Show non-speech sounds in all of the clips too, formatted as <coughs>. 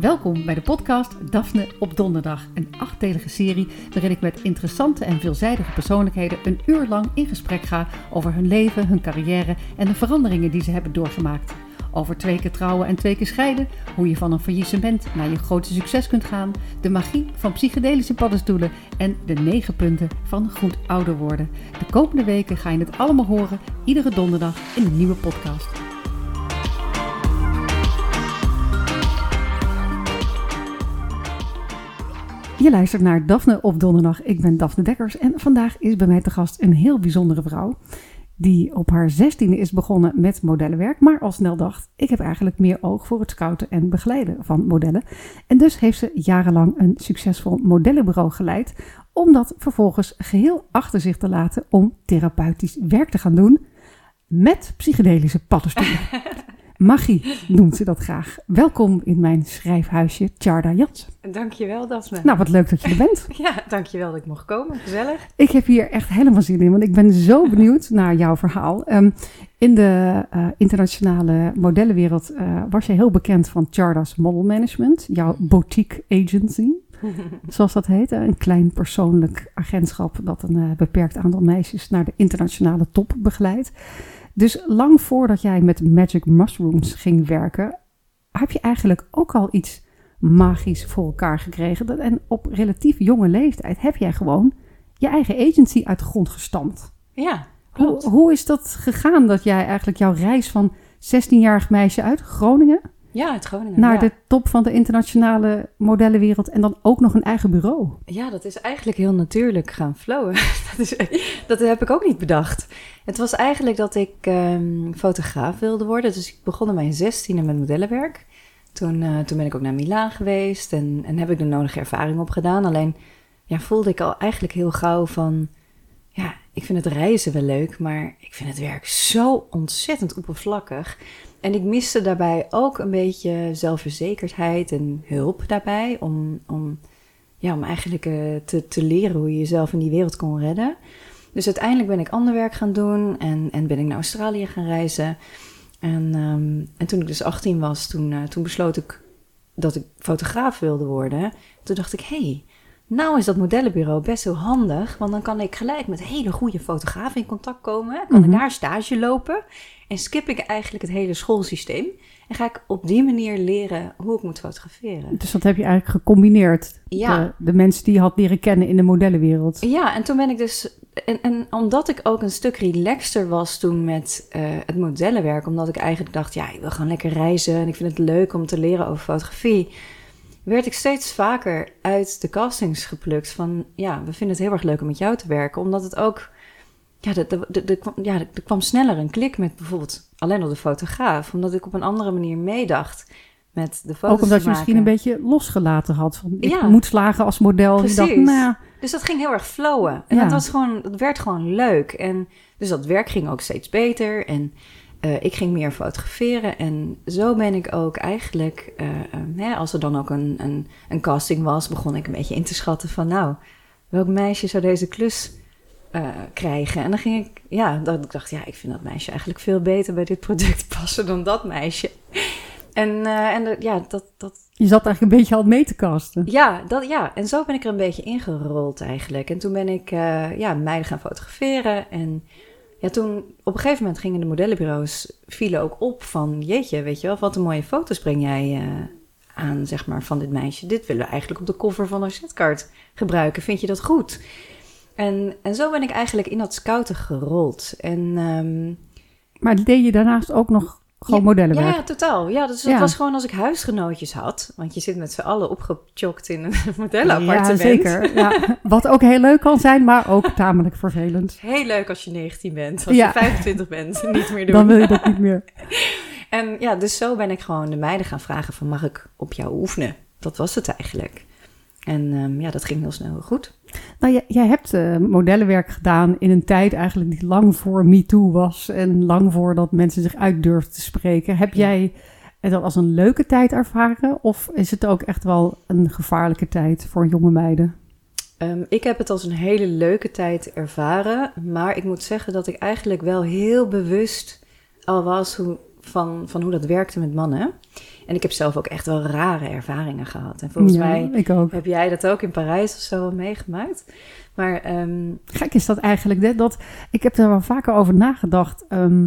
Welkom bij de podcast Daphne op Donderdag, een achtdelige serie waarin ik met interessante en veelzijdige persoonlijkheden een uur lang in gesprek ga over hun leven, hun carrière en de veranderingen die ze hebben doorgemaakt. Over twee keer trouwen en twee keer scheiden, hoe je van een faillissement naar je grote succes kunt gaan, de magie van psychedelische paddenstoelen en de negen punten van goed ouder worden. De komende weken ga je het allemaal horen, iedere donderdag in een nieuwe podcast. Je luistert naar Daphne op donderdag. Ik ben Daphne Dekkers en vandaag is bij mij te gast een heel bijzondere vrouw. Die op haar zestiende is begonnen met modellenwerk, maar al snel dacht: ik heb eigenlijk meer oog voor het scouten en begeleiden van modellen. En dus heeft ze jarenlang een succesvol modellenbureau geleid, om dat vervolgens geheel achter zich te laten om therapeutisch werk te gaan doen met psychedelische paddenstoelen. <laughs> Magie noemt ze dat graag. Welkom in mijn schrijfhuisje, Tjarda Jansen. Dankjewel, Daphne. Nou, wat leuk dat je er bent. <laughs> Ja, dankjewel dat ik mocht komen. Gezellig. Ik heb hier echt helemaal zin in, want ik ben zo <laughs> benieuwd naar jouw verhaal. Ehm, in de uh, internationale modellenwereld uh, was je heel bekend van Charda's Model Management, jouw boutique agency. <laughs> Zoals dat heet, een klein persoonlijk agentschap dat een uh, beperkt aantal meisjes naar de internationale top begeleidt. Dus lang voordat jij met Magic Mushrooms ging werken, heb je eigenlijk ook al iets magisch voor elkaar gekregen. En op relatief jonge leeftijd heb jij gewoon je eigen agency uit de grond gestampt. Ja, klopt. Hoe, hoe is dat gegaan dat jij eigenlijk jouw reis van 16-jarig meisje uit Groningen... Ja, uit Groningen. Naar ja. de top van de internationale modellenwereld en dan ook nog een eigen bureau. Ja, dat is eigenlijk heel natuurlijk gaan flowen. <laughs> dat, is, dat heb ik ook niet bedacht. Het was eigenlijk dat ik um, fotograaf wilde worden. Dus ik begon in mijn zestiende met modellenwerk. Toen, uh, toen ben ik ook naar Milaan geweest en, en heb ik de nodige ervaring opgedaan. Alleen ja, voelde ik al eigenlijk heel gauw van... Ja, ik vind het reizen wel leuk, maar ik vind het werk zo ontzettend oppervlakkig. En ik miste daarbij ook een beetje zelfverzekerdheid en hulp daarbij. Om, om, ja, om eigenlijk uh, te, te leren hoe je jezelf in die wereld kon redden. Dus uiteindelijk ben ik ander werk gaan doen en, en ben ik naar Australië gaan reizen. En, um, en toen ik dus 18 was, toen, uh, toen besloot ik dat ik fotograaf wilde worden. Toen dacht ik, hé, hey, nou is dat modellenbureau best heel handig. Want dan kan ik gelijk met hele goede fotografen in contact komen. Kan Mhm. ik daar stage lopen. En skip ik eigenlijk het hele schoolsysteem. En ga ik op die manier leren hoe ik moet fotograferen. Dus dat heb je eigenlijk gecombineerd. Ja. De, de mensen die je had leren kennen in de modellenwereld. Ja, en toen ben ik dus. En, en omdat ik ook een stuk relaxter was toen met uh, het modellenwerk, omdat ik eigenlijk dacht, ja, ik wil gewoon lekker reizen en ik vind het leuk om te leren over fotografie, werd ik steeds vaker uit de castings geplukt van, ja, we vinden het heel erg leuk om met jou te werken, omdat het ook, ja, de, de, de, ja, er kwam sneller een klik met bijvoorbeeld alleen al de fotograaf, omdat ik op een andere manier meedacht met de foto's Ook omdat je misschien een beetje losgelaten had. Van, ik Ja. moet slagen als model. Precies. Dacht, nou, Dus dat ging heel erg flowen. En Ja. dat, was gewoon, dat werd gewoon leuk. En dus dat werk ging ook steeds beter. En uh, ik ging meer fotograferen. En zo ben ik ook eigenlijk, uh, uh, hè, als er dan ook een, een, een, casting was, begon ik een beetje in te schatten van, nou, welk meisje zou deze klus uh, krijgen? En dan ging ik, ja, dat ik dacht, ja, ik vind dat meisje eigenlijk veel beter bij dit product <laughs> passen dan dat meisje. En, uh, en de, ja, dat, dat. Je zat eigenlijk een beetje al mee te casten. Ja, dat, ja, en zo ben ik er een beetje ingerold eigenlijk. En toen ben ik uh, ja, meiden gaan fotograferen. En ja, toen op een gegeven moment gingen de modellenbureaus vielen ook op van... Jeetje, weet je wel, wat een mooie foto's breng jij uh, aan, zeg maar, van dit meisje. Dit willen we eigenlijk op de cover van een setkaart gebruiken. Vind je dat goed? En, en zo ben ik eigenlijk in dat scouten gerold. En, um, maar deed je daarnaast ook nog gewoon ja, modellenwerk? Ja, totaal. Ja, dus dat ja. was gewoon als ik huisgenootjes had. Want je zit met z'n allen opgechokt in een <laughs> modellenappartement. Ja, zeker. Ja, wat ook heel leuk kan zijn, maar ook tamelijk vervelend. Heel leuk als je 19 bent. Als je 25 bent, <laughs> niet meer doen. Dan wil je dat niet meer. <laughs> en ja, dus zo ben ik gewoon de meiden gaan vragen van... mag ik op jou oefenen? Dat was het eigenlijk. En um, ja, dat ging heel snel heel goed. Nou, jij, jij hebt uh, modellenwerk gedaan in een tijd eigenlijk die lang voor MeToo was. En lang voordat mensen zich uit durfden te spreken. Heb jij het als een leuke tijd ervaren? Of is het ook echt wel een gevaarlijke tijd voor jonge meiden? Um, ik heb het als een hele leuke tijd ervaren. Maar ik moet zeggen dat ik eigenlijk wel heel bewust al was hoe van, van hoe dat werkte met mannen. En ik heb zelf ook echt wel rare ervaringen gehad. En volgens Ja, mij ik ook. heb jij dat ook in Parijs of zo meegemaakt. Maar ehm, Gek is dat eigenlijk. hè, Dat, ik heb er wel vaker over nagedacht. ehm,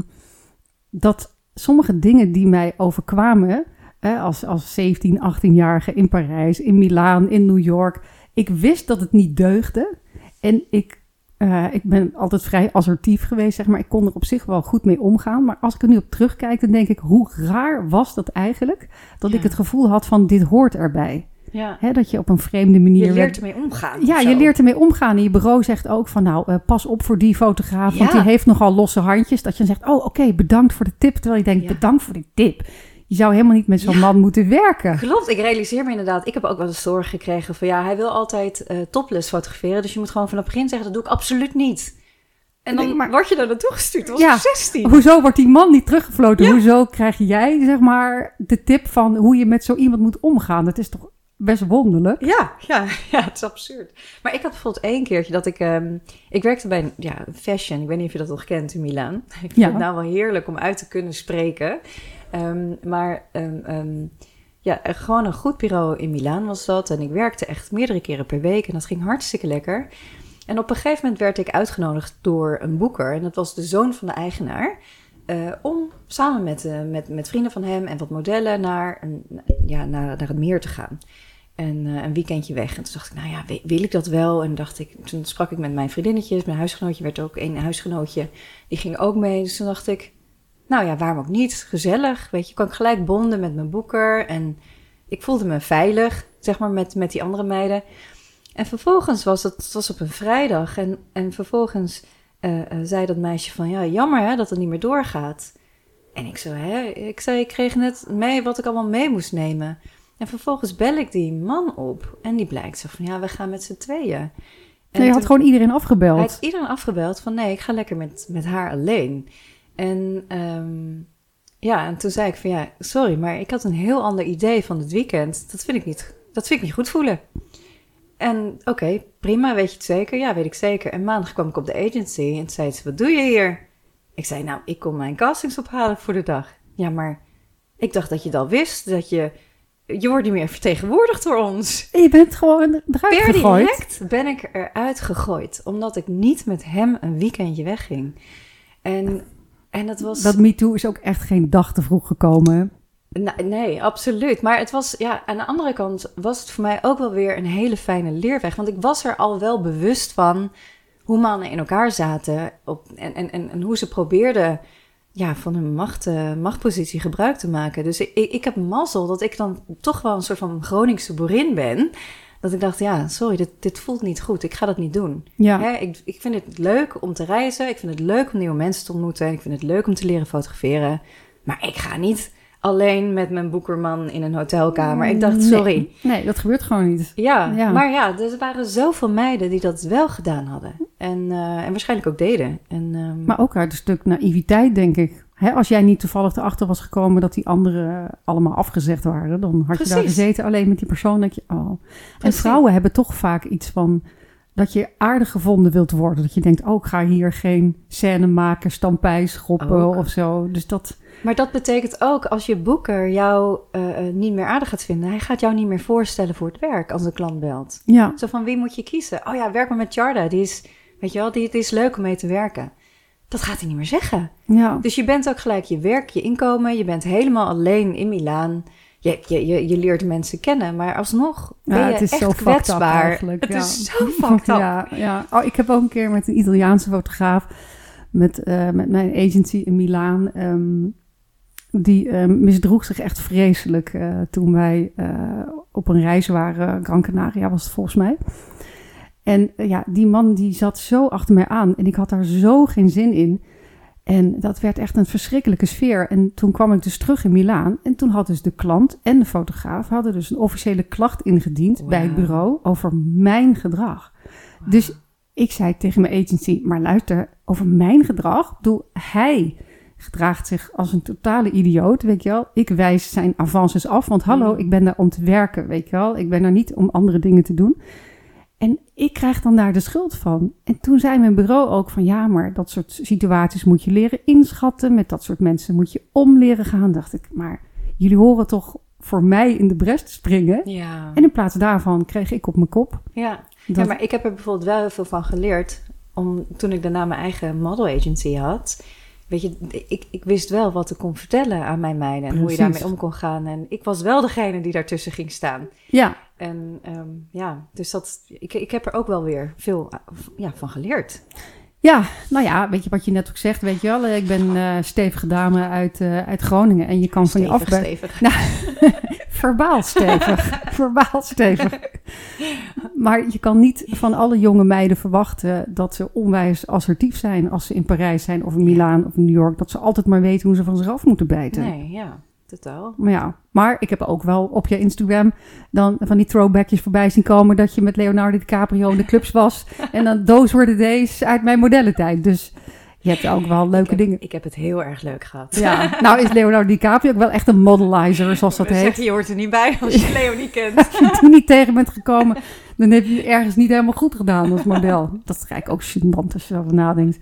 dat sommige dingen die mij overkwamen. hè, als, als 17, 18-jarige in Parijs, in Milaan, in New York. Ik wist dat het niet deugde. En ik, eh, ik ben altijd vrij assertief geweest, zeg maar. Ik kon er op zich wel goed mee omgaan. Maar als ik er nu op terugkijk, dan denk ik... hoe raar was dat eigenlijk? Dat ik het gevoel had van dit hoort erbij. ja, Hè, dat je op een vreemde manier... je leert ermee omgaan. ja, je leert ermee omgaan. En je bureau zegt ook van nou, eh, pas op voor die fotograaf, want die heeft nogal losse handjes. Dat je dan zegt, oh oké, bedankt voor de tip. Terwijl je denkt, Ja. bedankt voor die tip. Je zou helemaal niet met zo'n Ja. man moeten werken. Klopt, ik realiseer me inderdaad. Ik heb ook wel eens zorg gekregen van ja, hij wil altijd eh topless fotograferen. Dus je moet gewoon vanaf het begin zeggen, dat doe ik absoluut niet. En dan Nee, maar- word je daar naartoe gestuurd. Dat was Ja. ik 16. Hoezo wordt die man niet teruggefloten? Ja. Hoezo krijg jij zeg maar de tip van hoe je met zo iemand moet omgaan? Dat is toch best wonderlijk? Ja, ja, <laughs> ja, het is absurd. Maar ik had bijvoorbeeld één keertje dat ik... ehm, ik werkte bij een ja, fashion, ik weet niet of je dat nog kent, in Milaan. <laughs> Ik vind Ja. het nou wel heerlijk om uit te kunnen spreken. Ehm, maar ehm, ehm, ja, gewoon een goed bureau in Milaan was dat. En ik werkte echt meerdere keren per week en dat ging hartstikke lekker. En op een gegeven moment werd ik uitgenodigd door een boeker. En dat was de zoon van de eigenaar. eh, om samen met, eh, met, met vrienden van hem en wat modellen naar, een, ja, naar, naar het meer te gaan. En eh, een weekendje weg. En toen dacht ik, nou ja, wil ik dat wel? En dacht ik, toen sprak ik met mijn vriendinnetjes. Mijn huisgenootje werd ook een huisgenootje. Die ging ook mee. Dus toen dacht ik, nou ja, waarom ook niet? Gezellig. Weet je, kan ik gelijk bonden met mijn boeker. En ik voelde me veilig, zeg maar, met, met die andere meiden. En vervolgens was het, het was op een vrijdag. En, en vervolgens eh, eh, zei dat meisje van, ja, jammer hè, dat het niet meer doorgaat. En ik zo, hè? Ik zei, ik kreeg net mee wat ik allemaal mee moest nemen. En vervolgens bel ik die man op. En die blijkt zo van, ja, we gaan met z'n tweeën. En Nee, je had gewoon iedereen hij afgebeld. had iedereen afgebeld van, nee, ik ga lekker met, met haar alleen. En ehm, ja, en toen zei ik van, ja, sorry, maar ik had een heel ander idee van het weekend. Dat vind ik niet, dat vind ik niet goed voelen. En oké, prima, weet je het zeker? Ja, weet ik zeker. En maandag kwam ik op de agency en zei ze, wat doe je hier? Ik zei, nou, ik kom mijn castings ophalen voor de dag. Ja, maar ik dacht dat je al wist, dat je... Je wordt niet meer vertegenwoordigd door ons. Je bent gewoon eruit Per gegooid. direct ben ik eruit gegooid. Omdat ik niet met hem een weekendje wegging. En, en dat was... Dat MeToo is ook echt geen dag te vroeg gekomen. Nee, absoluut. Maar het was, ja, aan de andere kant was het voor mij ook wel weer een hele fijne leerweg. Want ik was er al wel bewust van hoe mannen in elkaar zaten. Op, en, en, en, en hoe ze probeerden ja, van hun macht, eh, machtpositie gebruik te maken. Dus ik, ik, ik heb mazzel dat ik dan toch wel een soort van Groningse boerin ben. Dat ik dacht, ja, sorry, dit, dit voelt niet goed. Ik ga dat niet doen. Ja. Hè, ik, ik vind het leuk om te reizen. Ik vind het leuk om nieuwe mensen te ontmoeten. En ik vind het leuk om te leren fotograferen. Maar ik ga niet alleen met mijn boekerman in een hotelkamer. Ik dacht, sorry. Nee, dat gebeurt gewoon niet. Ja, Ja. maar ja, er waren zoveel meiden die dat wel gedaan hadden. En, eh, en waarschijnlijk ook deden. En, ehm, Maar ook uit een stuk naïviteit, denk ik. Hè, als jij niet toevallig erachter was gekomen dat die anderen allemaal afgezegd waren, dan had je daar gezeten alleen met die persoon. Dat je, oh. En vrouwen hebben toch vaak iets van dat je aardig gevonden wilt worden. Dat je denkt, oh, ik ga hier geen scène maken, stampij schoppen Ook. of zo. Dus dat, Maar dat betekent ook, als je boeker jou eh, eh, niet meer aardig gaat vinden... hij gaat jou niet meer voorstellen voor het werk als een klant belt. ja, Zo van, wie moet je kiezen? Oh ja, werk maar met Jarda. Die is, weet je wel, die, die is leuk om mee te werken. Dat gaat hij niet meer zeggen. ja. Dus je bent ook gelijk je werk, je inkomen. Je bent helemaal alleen in Milaan. Je, je, je, je leert mensen kennen, maar alsnog ben Ja, je het is echt zo up kwetsbaar. Het ja. is zo fucked up. Ja, ja. Oh, ik heb ook een keer met een Italiaanse fotograaf, met, eh, met mijn agency in Milaan, ehm, die ehm, misdroeg zich echt vreselijk eh, toen wij eh, op een reis waren. Gran Canaria was het volgens mij. En eh, ja, die man die zat zo achter mij aan en ik had daar zo geen zin in. En dat werd echt een verschrikkelijke sfeer. En toen kwam ik dus terug in Milaan. En toen had dus de klant en de fotograaf hadden dus een officiële klacht ingediend bij het bureau over mijn gedrag. Dus ik zei tegen mijn agency, maar luister, over mijn gedrag, bedoel, hij gedraagt zich als een totale idioot, weet je wel. Ik wijs zijn avances af, want hallo, Mm. ik ben daar om te werken, weet je wel. Ik ben daar niet om andere dingen te doen. En ik krijg dan daar de schuld van. En toen zei mijn bureau ook van ja, maar dat soort situaties moet je leren inschatten. Met dat soort mensen moet je om leren gaan. Dacht ik, maar jullie horen toch voor mij in de bres te springen. Ja. En in plaats daarvan kreeg ik op mijn kop. Ja. Dat, ja, maar ik heb er bijvoorbeeld wel heel veel van geleerd. Om, toen ik daarna mijn eigen model agency had. Weet je, ik, ik wist wel wat ik kon vertellen aan mijn meiden. En hoe je daarmee om kon gaan. En ik was wel degene die daartussen ging staan. ja, En ehm, ja, dus dat, ik, ik heb er ook wel weer veel eh, ja, van geleerd. ja, nou ja, weet je wat je net ook zegt, weet je wel. eh, Ik ben eh stevige dame uit, uit Groningen. En je kan van je Stevig, afbuigen. <laughs> Verbaal stevig. <laughs> Verbaal stevig. Maar je kan niet van alle jonge meiden verwachten dat ze onwijs assertief zijn als ze in Parijs zijn of in Milaan of in New York. Dat ze altijd maar weten hoe ze van zich af moeten bijten. Nee, ja, totaal. Maar ja, maar ik heb ook wel op je Instagram dan van die throwbackjes voorbij zien komen dat je met Leonardo DiCaprio in de clubs was. <laughs> en dan were the days uit mijn modellentijd. Dus je hebt ook wel leuke ik heb, dingen. Ik heb het heel erg leuk gehad. Ja, <laughs> nou is Leonardo DiCaprio ook wel echt een modelizer, zoals dat heet. zeg, je hoort er niet bij als je <laughs> Leo niet kent. Als je die niet tegen bent gekomen, dan heb je het ergens niet helemaal goed gedaan als model. <laughs> Dat is eigenlijk ook gênant als je erover nadenkt.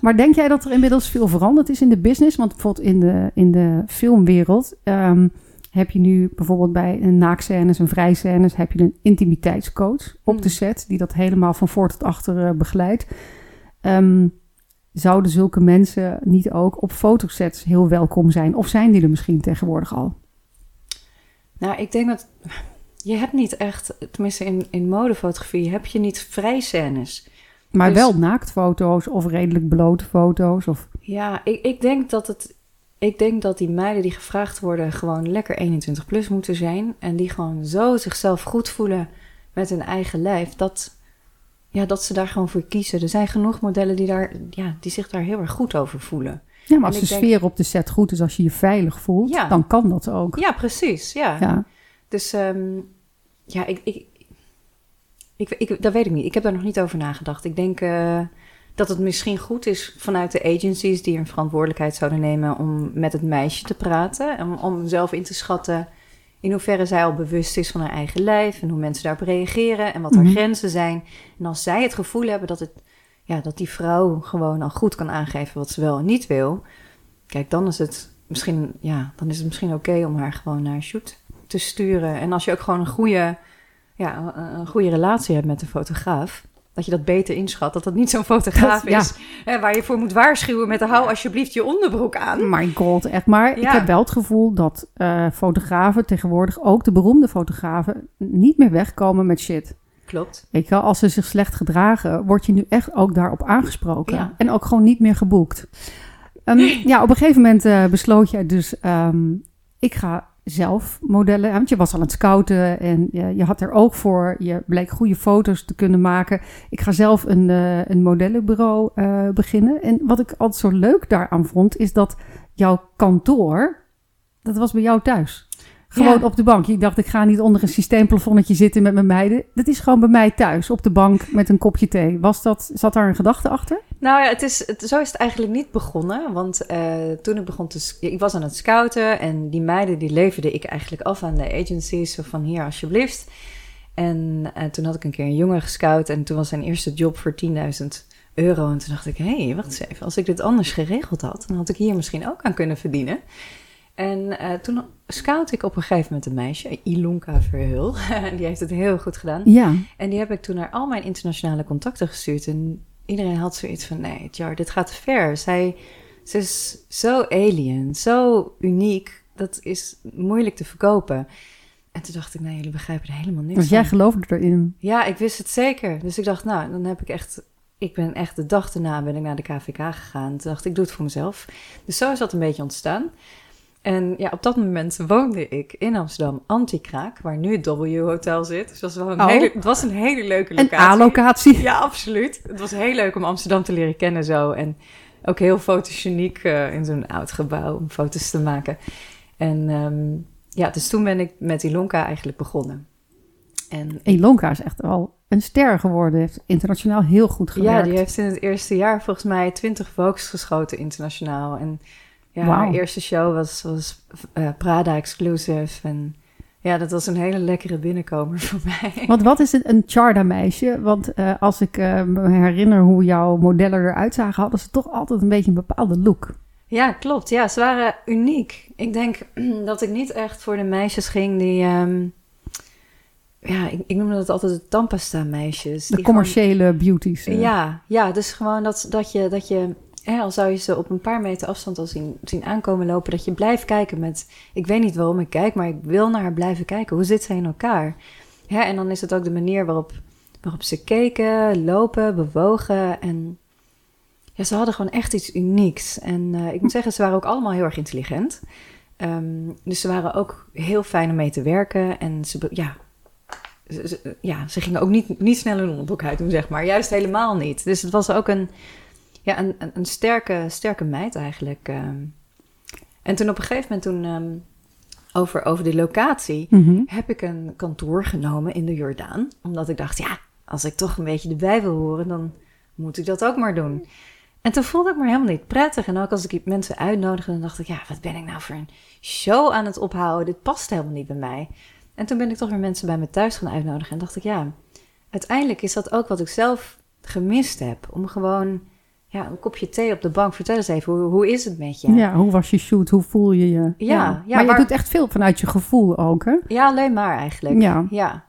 Maar denk jij dat er inmiddels veel veranderd is in de business? Want bijvoorbeeld in de, in de filmwereld ehm, heb je nu bijvoorbeeld bij een naakscènes en vrijscènes heb je een intimiteitscoach op de Hmm. set die dat helemaal van voor tot achter eh, begeleidt. Ehm, zouden zulke mensen niet ook op fotosets heel welkom zijn? Of zijn die er misschien tegenwoordig al? Nou, ik denk dat je hebt niet echt, tenminste in, in modefotografie, heb je niet vrij scènes. Maar Dus- wel naaktfoto's of redelijk blote foto's. Of... Ja, ik, ik denk dat het. Ik denk dat die meiden die gevraagd worden gewoon lekker 21 plus moeten zijn. En die gewoon zo zichzelf goed voelen met hun eigen lijf. Dat, ja, dat ze daar gewoon voor kiezen. Er zijn genoeg modellen die, daar, ja, die zich daar heel erg goed over voelen. Ja, maar als En de denk- sfeer op de set goed is, als je je veilig voelt, Ja. dan kan dat ook. Ja, precies. Ja. Ja. Dus ehm, ja, ik, ik, ik, ik, dat weet ik niet. Ik heb daar nog niet over nagedacht. Ik denk eh, dat het misschien goed is vanuit de agencies die een verantwoordelijkheid zouden nemen om met het meisje te praten. En om, om zelf in te schatten in hoeverre zij al bewust is van haar eigen lijf en hoe mensen daarop reageren en wat haar Mhm. grenzen zijn. En als zij het gevoel hebben dat, het, ja, dat die vrouw gewoon al goed kan aangeven wat ze wel en niet wil, kijk, dan is het misschien, ja, dan is het misschien oké om haar gewoon naar een shoot te sturen. En als je ook gewoon een goede, ja, een goede relatie hebt met de fotograaf, dat je dat beter inschat. Dat dat niet zo'n fotograaf Dat- ja. is hè, waar je voor moet waarschuwen met hou alsjeblieft je onderbroek aan. My god, echt. Maar ik heb wel het gevoel dat eh, fotografen tegenwoordig, ook de beroemde fotografen, niet meer wegkomen met shit. Klopt. Weet je wel, als ze zich slecht gedragen, word je nu echt ook daarop aangesproken. Ja. En ook gewoon niet meer geboekt. Ehm, ja, op een gegeven moment eh, besloot jij dus, ehm, ik ga zelf modellen. Want je was al aan het scouten en je, je had er oog voor. Je bleek goede foto's te kunnen maken. Ik ga zelf een, eh, een modellenbureau eh, beginnen. En wat ik altijd zo leuk daaraan vond, is dat jouw kantoor, dat was bij jou thuis. Gewoon Ja. op de bank. Ik dacht, ik ga niet onder een systeemplafonnetje zitten met mijn meiden. Dat is gewoon bij mij thuis, op de bank met een kopje thee. Was dat, zat daar een gedachte achter? Nou ja, het is, het, zo is het eigenlijk niet begonnen. Want eh, toen ik begon te... Ik was aan het scouten en die meiden die leverde ik eigenlijk af aan de agencies. Zo van hier alsjeblieft. En eh, toen had ik een keer een jongen gescout en toen was zijn eerste job voor 10.000 euro. En toen dacht ik, hé, hey, wacht eens even. Als ik dit anders geregeld had, dan had ik hier misschien ook aan kunnen verdienen. En eh, toen scout ik op een gegeven moment een meisje, Ilonka Verhul. <laughs> die heeft het heel goed gedaan. Ja. En die heb ik toen naar al mijn internationale contacten gestuurd. En iedereen had zoiets van: nee, Jar, dit gaat te ver. Zij, ze is zo alien, zo uniek. Dat is moeilijk te verkopen. En toen dacht ik: nee, jullie begrijpen er helemaal niks Want van. jij geloofde erin. Ja, ik wist het zeker. Dus ik dacht: nou, dan heb ik echt. Ik ben echt de dag daarna ben ik naar de KVK gegaan. Toen dacht ik: ik doe het voor mezelf. Dus zo is dat een beetje ontstaan. En ja, op dat moment woonde ik in Amsterdam, Antikraak, waar nu het W Hotel zit. Dus dat was wel een Oh. hele, het was een hele leuke Een locatie. A-locatie. Ja, absoluut. Het was heel leuk om Amsterdam te leren kennen zo. En ook heel fotogeniek eh, in zo'n oud gebouw om foto's te maken. En ehm, ja, dus toen ben ik met Ilonka eigenlijk begonnen. En Elonka is echt wel een ster geworden. Heeft internationaal heel goed gewerkt. ja, die heeft in het eerste jaar volgens mij 20 Vogues geschoten internationaal. En ja, haar eerste show was, was eh, Prada Exclusive. En Ja, dat was een hele lekkere binnenkomer <laughs> voor mij. Want wat is het, een Charda-meisje? Want uh, als ik uh, me herinner hoe jouw modellen eruit zagen, hadden ze toch altijd een beetje een bepaalde look. Ja, klopt. Ja, ze waren uniek. Ik denk <clears throat> dat ik niet echt voor de meisjes ging die... Um, ja, ik, ik noemde dat altijd de tandpasta-meisjes. De commerciële gewoon, beauties. Ja, ja, dus gewoon dat, dat je... Dat je hè, al zou je ze op een paar meter afstand al zien, zien aankomen lopen... dat je blijft kijken met... Ik weet niet waarom ik kijk, maar ik wil naar haar blijven kijken. Hoe zit ze in elkaar? Ja, en dan is het ook de manier waarop, waarop ze keken, lopen, bewogen... en ja, ze hadden gewoon echt iets unieks. En uh, ik moet zeggen, ze waren ook allemaal heel erg intelligent. Um, dus ze waren ook heel fijn om mee te werken. En ze, ja, ja, ze gingen ook niet, niet snel hun onderbroek doen, zeg maar. Juist helemaal niet. Dus het was ook een, ja, een, een, een sterke, sterke meid eigenlijk. Um. En toen op een gegeven moment, toen um, over, over de locatie, mm -hmm. heb ik een kantoor genomen in de Jordaan. Omdat ik dacht, ja, als ik toch een beetje erbij wil horen, dan moet ik dat ook maar doen. En toen voelde ik me helemaal niet prettig. En ook als ik mensen uitnodigde, dan dacht ik, ja, wat ben ik nou voor een show aan het ophouden? Dit past helemaal niet bij mij. En toen ben ik toch weer mensen bij me thuis gaan uitnodigen. En dacht ik, ja, uiteindelijk is dat ook wat ik zelf gemist heb. Om gewoon ja, een kopje thee op de bank. Vertel eens even, hoe, hoe is het met je? Ja, hoe was je shoot? Hoe voel je je? Ja, ja, ja maar, maar, je doet echt veel vanuit je gevoel ook, hè? Ja, alleen maar eigenlijk. Ja. ja.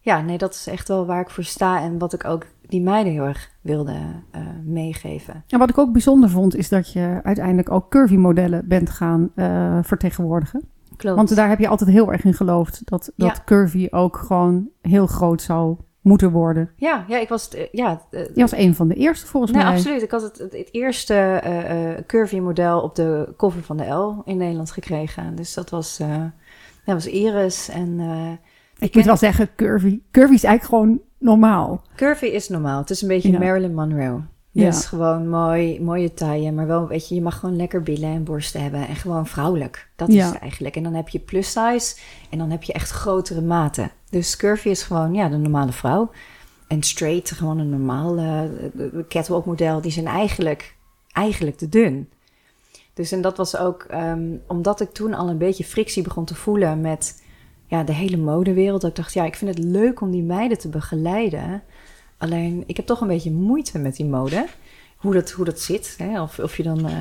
Ja, nee, dat is echt wel waar ik voor sta en wat ik ook die meiden heel erg wilde uh, meegeven. En wat ik ook bijzonder vond, is dat je uiteindelijk ook curvy-modellen bent gaan uh, vertegenwoordigen. Klopt. Want daar heb je altijd heel erg in geloofd dat, dat ja. curvy ook gewoon heel groot zou moeten worden. Ja, ja ik was... Het, ja, je was een van de eerste volgens nee, mij. absoluut. Ik had het, het, eerste uh, curvy model op de cover van de L in Nederland gekregen. Dus dat was, dat was Iris en... ik, ik moet wel zeggen, curvy, curvy is eigenlijk gewoon normaal. Curvy is normaal. Het is een beetje ja. Marilyn Monroe. Dus ja. gewoon mooi, mooie taille, maar wel, weet je, je mag gewoon lekker billen en borsten hebben en gewoon vrouwelijk. Dat ja. is het eigenlijk. En dan heb je plus size en dan heb je echt grotere maten. Dus curvy is gewoon, ja, de normale vrouw. En straight, gewoon een normaal uh, catwalk model, die zijn eigenlijk, eigenlijk te dun. Dus en dat was ook, um, omdat ik toen al een beetje frictie begon te voelen met ja, de hele modewereld. Dat ik dacht, ja, ik vind het leuk om die meiden te begeleiden. Alleen, ik heb toch een beetje moeite met die mode. Hoe dat, hoe dat zit. Hè? Of, of je dan uh,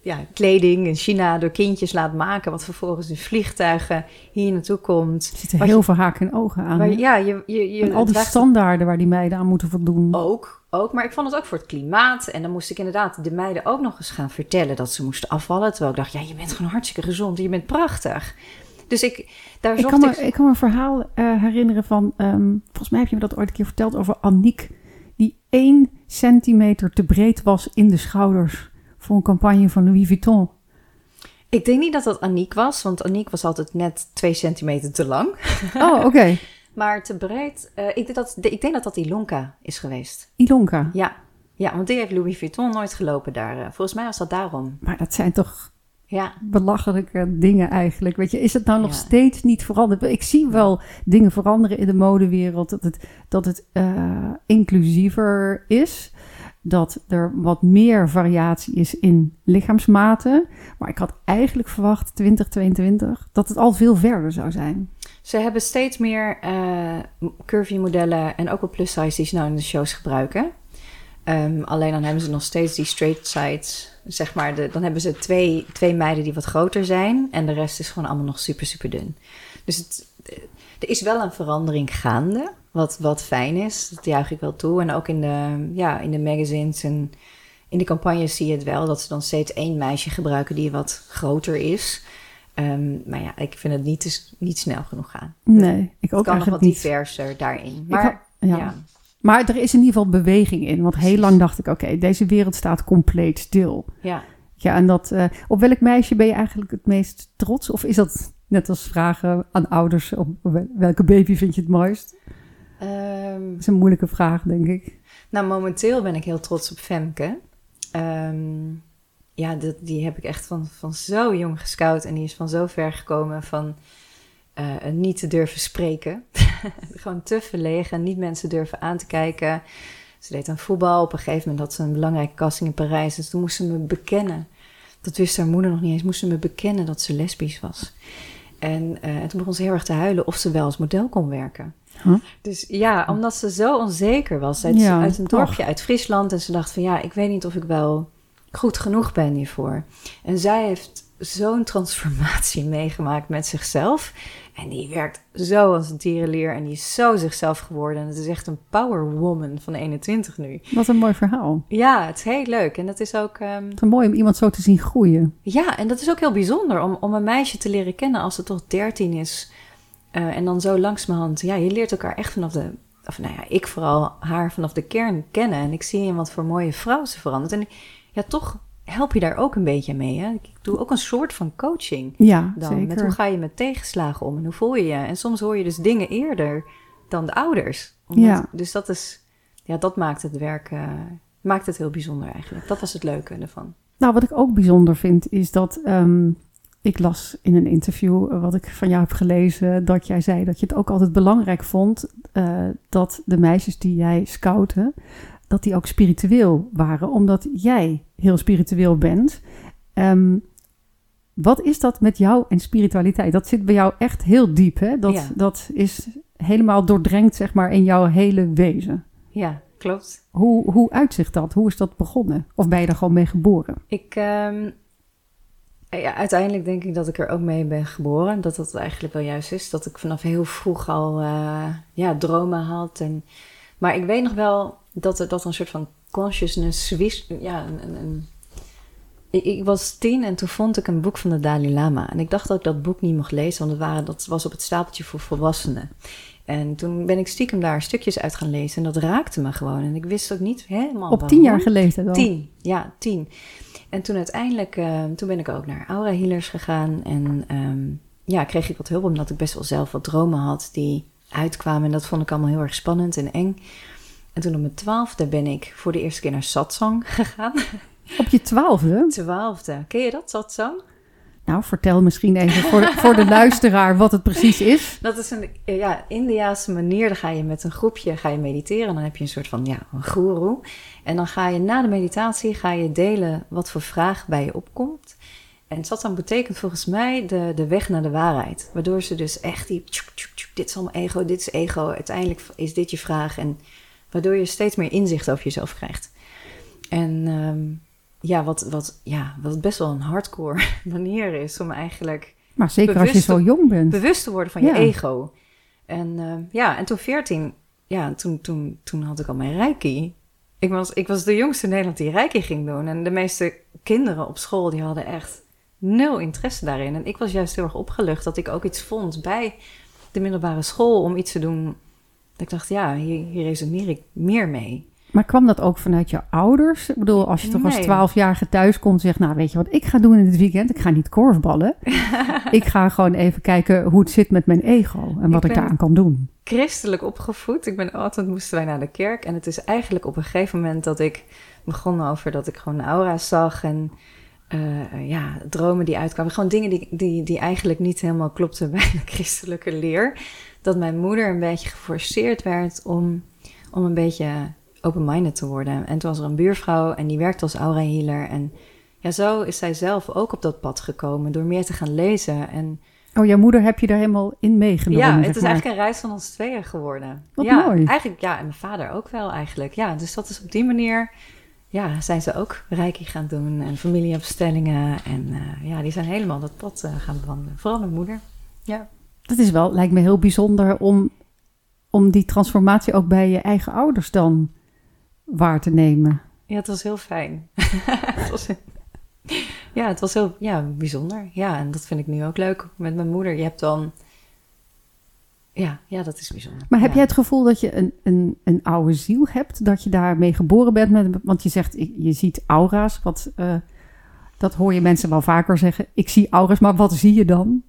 ja, kleding in China door kindjes laat maken... wat vervolgens in vliegtuigen hier naartoe komt. Er zitten heel je, veel haken en ogen aan. Ja, je, je, je en al die standaarden waar die meiden aan moeten voldoen. Ook, ook, maar ik vond het ook voor het klimaat. En dan moest ik inderdaad de meiden ook nog eens gaan vertellen... dat ze moesten afvallen. Terwijl ik dacht, ja, je bent gewoon hartstikke gezond. Je bent prachtig. Dus ik, daar ik kan, me, ik... kan me een verhaal uh, herinneren van, um, volgens mij heb je me dat ooit een keer verteld over Aniek, die één centimeter te breed was in de schouders voor een campagne van Louis Vuitton. Ik denk niet dat dat Aniek was, want Aniek was altijd net twee centimeter te lang. Oh, <laughs> oké. Okay. maar te breed, uh, ik, denk dat, ik denk dat dat Ilonka is geweest. Ilonka? Ja. Ja, want die heeft Louis Vuitton nooit gelopen daar. Uh, volgens mij was dat daarom. Maar dat zijn toch ja. belachelijke dingen eigenlijk. Weet je, is het nou nog ja. steeds niet veranderd? Ik zie wel dingen veranderen in de modewereld. Dat het, dat het uh, inclusiever is. Dat er wat meer variatie is in lichaamsmaten. Maar ik had eigenlijk verwacht, 2022, dat het al veel verder zou zijn. Ze hebben steeds meer uh, curvy modellen en ook wel plus size die ze nou in de shows gebruiken. Um, alleen dan hebben ze nog steeds die straight sides, zeg maar. De, dan hebben ze twee, twee meiden die wat groter zijn. En de rest is gewoon allemaal nog super, super dun. Dus het, er is wel een verandering gaande, wat, wat fijn is. Dat juich ik wel toe. En ook in de, ja, in de magazines en in de campagnes zie je het wel... dat ze dan steeds één meisje gebruiken die wat groter is... Um, maar ja, ik vind het niet, niet snel genoeg gaan. Nee, ik ook het kan nog wat diverser daarin. Maar ja. Maar er is in ieder geval beweging in. Want heel lang dacht ik, oké, okay, deze wereld staat compleet stil. Ja. Ja, en dat, uh, op welk meisje ben je eigenlijk het meest trots? Of is dat net als vragen aan ouders, op welke baby vind je het mooist? Um, dat is een moeilijke vraag, denk ik. Nou, momenteel ben ik heel trots op Femke. Um, ja, dat, die heb ik echt van, van zo jong gescout. En die is van zo ver gekomen van uh, niet te durven spreken. <laughs> Gewoon te verlegen, niet mensen durven aan te kijken. Ze deed aan voetbal. Op een gegeven moment had ze een belangrijke casting in Parijs. Dus toen moest ze me bekennen. Dat wist haar moeder nog niet eens. Moest ze me bekennen dat ze lesbisch was. En, uh, en toen begon ze heel erg te huilen of ze wel als model kon werken. Huh? Dus ja, omdat ze zo onzeker was. Uit, Ja, uit een dorpje uit Friesland. En ze dacht van ja, ik weet niet of ik wel goed genoeg ben hiervoor. En zij heeft zo'n transformatie <laughs> meegemaakt met zichzelf. En die werkt zo als een tierenlier. En die is zo zichzelf geworden. En het is echt een power woman van 21 nu. Wat een mooi verhaal. Ja, het is heel leuk. En dat is ook... ehm, Het is mooi om iemand zo te zien groeien. ja, en dat is ook heel bijzonder om, om een meisje te leren kennen als ze toch 13 is. Eh, en dan zo langzamerhand, ja, je leert elkaar echt vanaf de, of nou ja, ik vooral haar vanaf de kern kennen. En ik zie in wat voor mooie vrouw ze verandert. En ja, toch help je daar ook een beetje mee. Hè? Ik doe ook een soort van coaching Ja, dan. Met hoe zeker. ga je met tegenslagen om en hoe voel je je? En soms hoor je dus dingen eerder dan de ouders. Omdat- Ja. Dus dat is, ja, dat maakt het werk, eh, maakt het heel bijzonder eigenlijk. Dat was het leuke ervan. Nou, wat ik ook bijzonder vind, is dat ehm, ik las in een interview eh, wat ik van jou heb gelezen, dat jij zei dat je het ook altijd belangrijk vond eh, dat de meisjes die jij scoutte, dat die ook spiritueel waren, omdat jij heel spiritueel bent. Ehm, wat is dat met jou en spiritualiteit? Dat zit bij jou echt heel diep, hè? Dat, Ja. dat is helemaal doordrenkt, zeg maar, in jouw hele wezen. Ja, klopt. Hoe, hoe uitzicht dat? Hoe is dat begonnen? Of ben je er gewoon mee geboren? Ik, ehm, ja, uiteindelijk denk ik dat ik er ook mee ben geboren. Dat dat eigenlijk wel juist is. Dat ik vanaf heel vroeg al eh, ja, dromen had. En, maar ik weet nog wel dat er dat een soort van consciousness. Ja, een, een, ik, ik was tien en toen vond ik een boek van de Dalai Lama. En ik dacht dat ik dat boek niet mocht lezen, want het waren, dat was op het stapeltje voor volwassenen. En toen ben ik stiekem daar stukjes uit gaan lezen en dat raakte me gewoon. En ik wist ook niet helemaal Op tien jaar geleden dan? Tien, ja, tien. En toen uiteindelijk, eh, toen ben ik ook naar aura healers gegaan. En ehm, ja, kreeg ik wat hulp, omdat ik best wel zelf wat dromen had die uitkwamen. En dat vond ik allemaal heel erg spannend en eng. En toen op mijn twaalfde ben ik voor de eerste keer naar satsang <laughs> gegaan. Op je twaalfde? Twaalfde, ken je dat, satsang? Nou, vertel misschien even voor de, voor de luisteraar wat het precies is. <laughs> Dat is een ja, Indiaanse manier. Dan ga je met een groepje ga je mediteren. Dan heb je een soort van ja, een guru. En dan ga je na de meditatie ga je delen wat voor vraag bij je opkomt. En satsang betekent volgens mij de, de weg naar de waarheid. Waardoor ze dus echt die... tjoek, tjoek, tjoek, dit is allemaal ego, dit is ego. Uiteindelijk is dit je vraag. En waardoor je steeds meer inzicht over jezelf krijgt. En ehm, ja, wat, wat, ja, wat best wel een hardcore <laughs> manier is om eigenlijk Maar zeker als je zo jong bent. bewust te worden van je ego. En eh, ja, en toen 14, ja, toen, toen, toen had ik al mijn reiki. Ik was, ik was de jongste in Nederland die reiki ging doen. En de meeste kinderen op school, die hadden echt nul interesse daarin. En ik was juist heel erg opgelucht dat ik ook iets vond bij de middelbare school om iets te doen. Dat ik dacht, ja, hier, hier resoneer ik meer mee. Maar kwam dat ook vanuit je ouders? Ik bedoel, als je toch als Nee. twaalfjarige thuis komt en zegt... nou, weet je wat ik ga doen in het weekend? Ik ga niet korfballen. <laughs> ik ga gewoon even kijken hoe het zit met mijn ego... en wat ik, daaraan kan doen. christelijk opgevoed. Ik ben altijd moesten wij naar de kerk. En het is eigenlijk op een gegeven moment dat ik begon over dat ik gewoon aura's zag en eh, ja, dromen die uitkwamen. Gewoon dingen die, die, die eigenlijk niet helemaal klopten bij de <laughs> christelijke leer. Dat mijn moeder een beetje geforceerd werd om, om een beetje open-minded te worden. En toen was er een buurvrouw en die werkte als aura healer. En ja, zo is zij zelf ook op dat pad gekomen door meer te gaan lezen en Oh, jouw moeder heb je daar helemaal in meegenomen, ja, zeg het is maar. eigenlijk een reis van ons tweeën geworden. Wat ja, mooi. Eigenlijk, ja, en mijn vader ook wel eigenlijk. Ja, dus dat is op die manier, ja, zijn ze ook reiki gaan doen en familieopstellingen. En eh, ja, die zijn helemaal dat pad eh, gaan bewandelen. Vooral mijn moeder. Ja. Dat is wel, lijkt me heel bijzonder om, om die transformatie ook bij je eigen ouders dan waar te nemen. Ja, het was heel fijn. <laughs> het was, ja, het was heel ja, bijzonder. Ja, en dat vind ik nu ook leuk met mijn moeder. Je hebt dan... Ja, ja, dat is bijzonder. Maar heb Ja. jij het gevoel dat je een, een, een oude ziel hebt? Dat je daarmee geboren bent? Met, want je zegt, je ziet aura's. Wat, eh, dat hoor je mensen wel vaker zeggen. Ik zie aura's, maar wat zie je dan?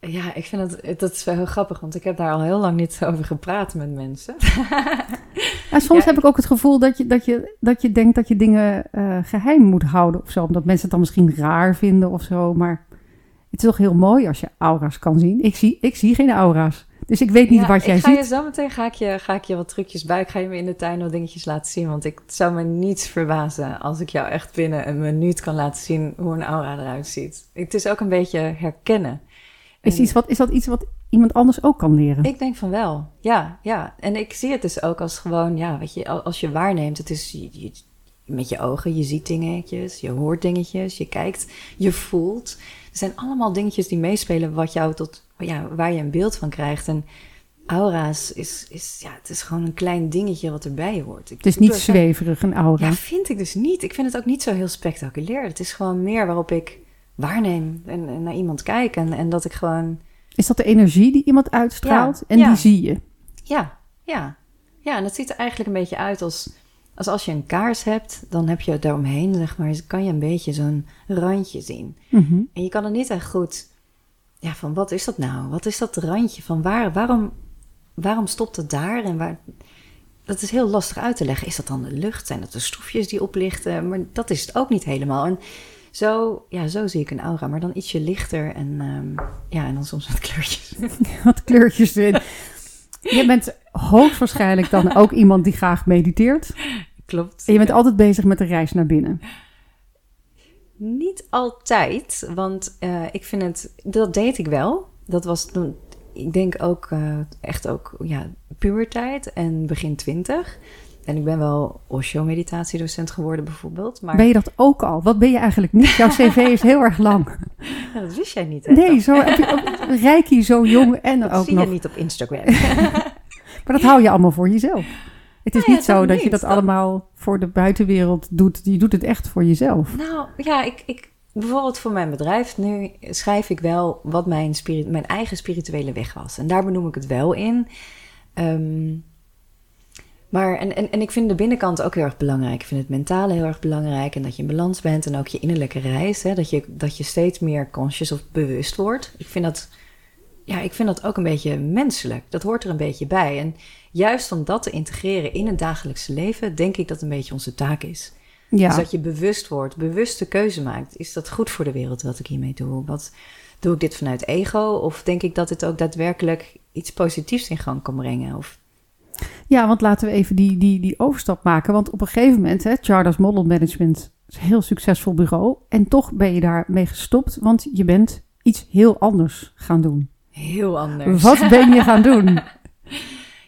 Ja, ik vind dat, dat is wel heel grappig, want ik heb daar al heel lang niet <laughs> over gepraat met mensen. <laughs> En soms Ja, heb ik- ook het gevoel dat je, dat je, dat je denkt dat je dingen eh, geheim moet houden of zo. Omdat mensen het dan misschien raar vinden of zo. Maar het is toch heel mooi als je aura's kan zien. Ik zie, ik zie geen aura's. Dus ik weet niet Ja, wat jij ik ga ziet. je zo meteen ga ik je, ga ik je wat trucjes bij. Ik ga je me in de tuin wat dingetjes laten zien. Want ik het zou me niets verbazen als ik jou echt binnen een minuut kan laten zien hoe een aura eruit ziet. Het is ook een beetje herkennen. Is, En- iets wat, is dat iets wat iemand anders ook kan leren? Ik denk van wel, ja, ja. En ik zie het dus ook als gewoon, ja, weet je, al- als je waarneemt, het is je, je- met je ogen, je ziet dingetjes, je hoort dingetjes, je kijkt, je voelt. Er zijn allemaal dingetjes die meespelen wat jou tot, ja, waar je een beeld van krijgt. En aura's is, is, ja, het is gewoon een klein dingetje wat erbij hoort. Ik Het is niet er- zweverig, een aura. Ja, vind ik dus niet. Ik vind het ook niet zo heel spectaculair. Het is gewoon meer waarop ik waarneem en, en naar iemand kijk en, en dat ik gewoon Is dat de energie die iemand uitstraalt? Ja, en ja. die zie je. Ja, ja. Ja, en het ziet er eigenlijk een beetje uit als, als als je een kaars hebt, dan heb je daaromheen, zeg maar, kan je een beetje zo'n randje zien. Mhm. En je kan er niet echt goed, ja, van wat is dat nou? Wat is dat randje? Van waar, waarom, waarom stopt het daar? En waar, dat is heel lastig uit te leggen. Is dat dan de lucht? Zijn dat de stofjes die oplichten? Maar dat is het ook niet helemaal. En zo, ja, zo zie ik een aura, maar dan ietsje lichter en, ehm, ja, en dan soms met kleurtjes. Wat kleurtjes <laughs> erin. Je bent hoogstwaarschijnlijk dan ook iemand die graag mediteert. Klopt. En je bent altijd bezig met de reis naar binnen. Niet altijd, want eh, ik vind het, dat deed ik wel. Dat was toen, ik denk ook eh, echt ook, ja, puberteit en begin twintig. En ik ben wel Osho-meditatiedocent geworden bijvoorbeeld. Maar Ben je dat ook al? Wat ben je eigenlijk niet? Jouw cv is heel erg lang. Ja, <laughs> dat wist jij niet, hè? Nee, zo Reiki zo jong en dat ook zie nog. je niet op Instagram. <laughs> Maar dat hou je allemaal voor jezelf. Het is Nou ja, niet zo dat je dat allemaal voor de buitenwereld doet. Je doet het echt voor jezelf. nou, ja, ik, ik, bijvoorbeeld voor mijn bedrijf, nu schrijf ik wel wat mijn, spirit, mijn eigen spirituele weg was. En daar benoem ik het wel in. Ehm, maar, en, en, en ik vind de binnenkant ook heel erg belangrijk. Ik vind het mentale heel erg belangrijk. En dat je in balans bent. En ook je innerlijke reis. Hè, dat, je, dat je steeds meer conscious of bewust wordt. Ik vind dat, ja, ik vind dat ook een beetje menselijk. Dat hoort er een beetje bij. En juist om dat te integreren in het dagelijkse leven, denk ik dat een beetje onze taak is. Ja, Dus dat je bewust wordt, bewuste keuze maakt. Is dat goed voor de wereld wat ik hiermee doe? Wat, doe ik dit vanuit ego? Of denk ik dat het ook daadwerkelijk iets positiefs in gang kan brengen? Of, ja want laten we even die, die, die overstap maken. Want op een gegeven moment, hè, Charters Model Management is een heel succesvol bureau. En toch ben je daarmee gestopt, want je bent iets heel anders gaan doen. heel anders. Wat ben je gaan doen? <laughs>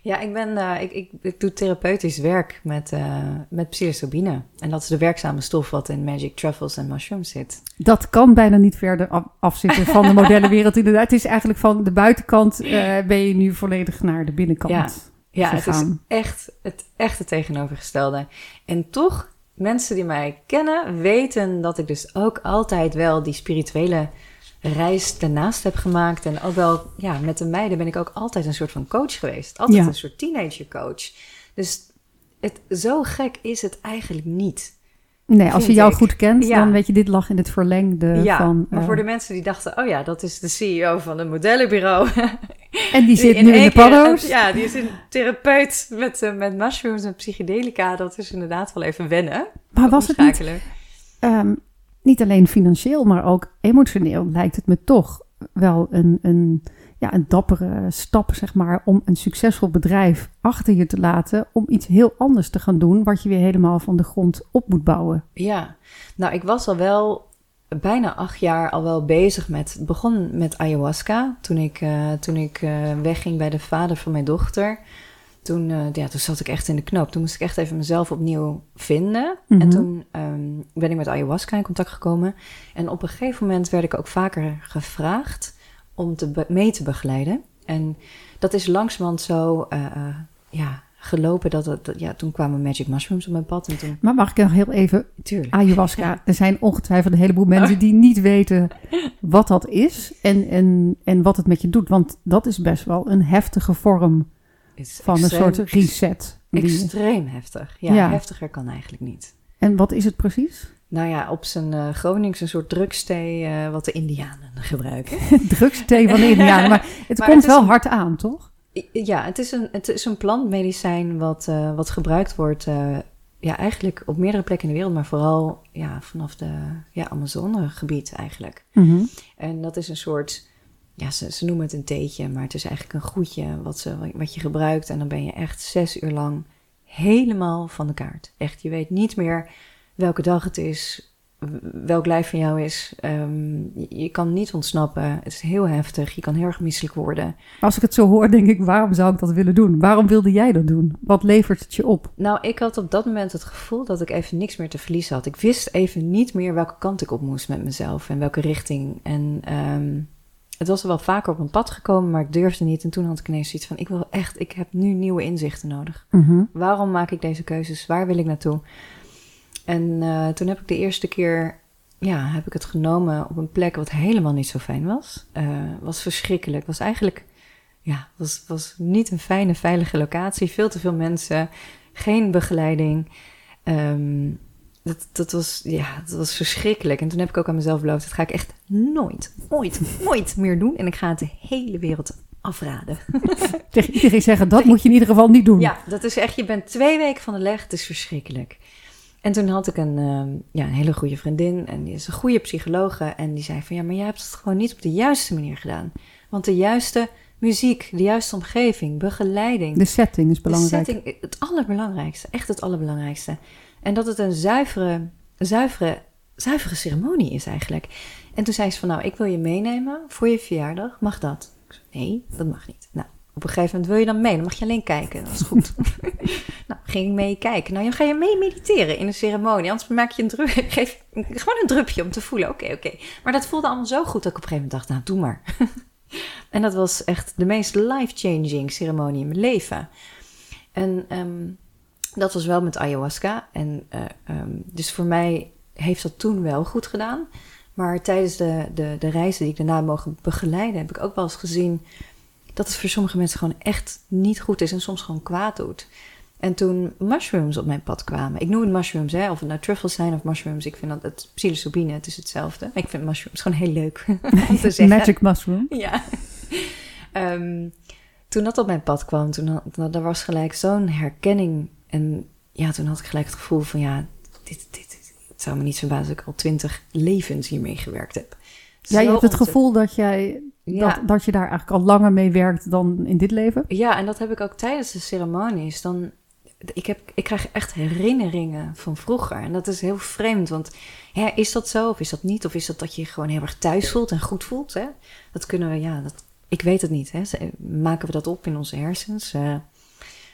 Ja, ik, ben, eh, ik, ik, ik doe therapeutisch werk met, eh met psilocybine. En dat is de werkzame stof wat in magic truffles en mushrooms zit. Dat kan bijna niet verder af- afzitten van de modellenwereld. Inderdaad, het is eigenlijk van de buitenkant eh, ben je nu volledig naar de binnenkant. Ja. Ja, het is echt het echte tegenovergestelde. En toch, mensen die mij kennen, weten dat ik dus ook altijd wel die spirituele reis daarnaast heb gemaakt. En ook wel, ja, met de meiden ben ik ook altijd een soort van coach geweest. Altijd Ja. een soort teenager coach. Dus het, zo gek is het eigenlijk niet. Nee, als je jou ik. goed kent, Ja. dan weet je, dit lag in het verlengde ja, van... maar eh, voor de mensen die dachten, oh ja, dat is de CEO van een modellenbureau. <laughs> en die zit nu in de paddo's. Ja, die is een therapeut met, eh, met mushrooms en psychedelica. Dat is inderdaad wel even wennen. maar was het niet, ehm, niet alleen financieel, maar ook emotioneel lijkt het me toch wel een, een, ja, een dappere stap, zeg maar, om een succesvol bedrijf achter je te laten, om iets heel anders te gaan doen, wat je weer helemaal van de grond op moet bouwen. Ja, nou, ik was al wel bijna acht jaar al wel bezig met... Het begon met ayahuasca. Toen ik, eh, toen ik eh, wegging bij de vader van mijn dochter... Toen, eh, ja, toen zat ik echt in de knoop. Toen moest ik echt even mezelf opnieuw vinden. Mhm. En toen ehm, ben ik met ayahuasca in contact gekomen. En op een gegeven moment werd ik ook vaker gevraagd om te mee te begeleiden. En dat is langzamerhand zo eh, eh, ja, gelopen. Dat, het- dat, ja, toen kwamen magic mushrooms op mijn pad. En toen, Maar mag ik nog heel even tuurlijk. ayahuasca. Er zijn ongetwijfeld een heleboel mensen die niet weten wat dat is en, en, en wat het met je doet. Want dat is best wel een heftige vorm van een soort reset. Die- Extreem heftig. Ja, Ja. heftiger kan eigenlijk niet. En wat is het precies? Nou ja, op zijn eh Gronings een soort drugsthee eh, wat de Indianen gebruiken. <laughs> Drugsthee van de Indianen. Maar <laughs> het Maar komt het wel een- hard aan, toch? Ja, het is een, het is een plantmedicijn wat, eh, wat gebruikt wordt... ja, eigenlijk op meerdere plekken in de wereld... maar vooral ja, vanaf de ja, Amazonegebied eigenlijk. Mhm. En dat is een soort... Ja, ze, ze noemen het een theetje... maar het is eigenlijk een goedje wat, ze, wat je gebruikt... en dan ben je echt zes uur lang helemaal van de kaart. Echt, je weet niet meer welke dag het is... welk lijf van jou is. Ehm, je, kan niet ontsnappen. Het is heel heftig. Je kan heel erg misselijk worden. Als ik het zo hoor, denk ik, waarom zou ik dat willen doen? Waarom wilde jij dat doen? Wat levert het je op? Nou, ik had op dat moment het gevoel dat ik even niks meer te verliezen had. Ik wist even niet meer welke kant ik op moest met mezelf en welke richting. En ehm, het was er wel vaker op een pad gekomen, maar ik durfde niet. En toen had ik ineens zoiets van: ik wil echt, ik heb nu nieuwe inzichten nodig. Mhm. Waarom maak ik deze keuzes? Waar wil ik naartoe? En eh, toen heb ik de eerste keer, ja, heb ik het genomen op een plek wat helemaal niet zo fijn was. Eh, was verschrikkelijk. Was eigenlijk, ja, was, was niet een fijne, veilige locatie. Veel te veel mensen, geen begeleiding. Ehm, dat, dat, was, ja, dat was verschrikkelijk. En toen heb ik ook aan mezelf beloofd, dat ga ik echt nooit, nooit, nooit meer doen. En ik ga het de hele wereld afraden. <laughs> Tegen iedereen zeggen, dat moet je in ieder geval niet doen. Ja, dat is echt, je bent twee weken van de leg, het is verschrikkelijk. En toen had ik een, ehm, ja, een hele goede vriendin en die is een goede psychologe. En die zei van, ja, maar jij hebt het gewoon niet op de juiste manier gedaan. Want de juiste muziek, de juiste omgeving, begeleiding. De setting is belangrijk. De setting, het allerbelangrijkste, echt het allerbelangrijkste. En dat het een zuivere, zuivere, zuivere ceremonie is eigenlijk. En toen zei ze van, nou, ik wil je meenemen voor je verjaardag. Mag dat? Ik zei, nee, dat mag niet. Nou, op een gegeven moment wil je dan mee. Dan mag je alleen kijken. Dat is goed. <laughs> nou, ging ik mee kijken. Nou, dan ga je mee mediteren in een ceremonie. Anders maak je een drup. <laughs> Geef gewoon een drupje om te voelen. Oké, oké. Maar dat voelde allemaal zo goed dat ik op een gegeven moment dacht, nou, doe maar. <laughs> en dat was echt de meest life-changing ceremonie in mijn leven. En ehm, dat was wel met ayahuasca. En uh, um, dus voor mij heeft dat toen wel goed gedaan. Maar tijdens de, de, de reizen die ik daarna mogen begeleiden, heb ik ook wel eens gezien dat het voor sommige mensen gewoon echt niet goed is en soms gewoon kwaad doet. En toen mushrooms op mijn pad kwamen. Ik noem het mushrooms, hè, of het nou truffles zijn of mushrooms. Ik vind dat het psilocybine, het is hetzelfde. Ik vind mushrooms gewoon heel leuk <laughs> om te zeggen. Magic mushroom. Ja. um, toen dat op mijn pad kwam, toen had, er was gelijk zo'n herkenning. En ja, toen had ik gelijk het gevoel van ja, dit, dit, dit het zou me niet verbazen dat ik al twintig levens hiermee gewerkt heb. Ja, je hebt het gevoel dat jij ja. dat, dat je daar eigenlijk al langer mee werkt dan in dit leven? Ja, en dat heb ik ook tijdens de ceremonies. Dan, ik, heb, ik krijg echt herinneringen van vroeger. En dat is heel vreemd, want ja, is dat zo of is dat niet? Of is dat dat je je gewoon heel erg thuis voelt en goed voelt? Hè? Dat kunnen we, ja, dat, ik weet het niet. Hè? Maken we dat op in onze hersens? Uh,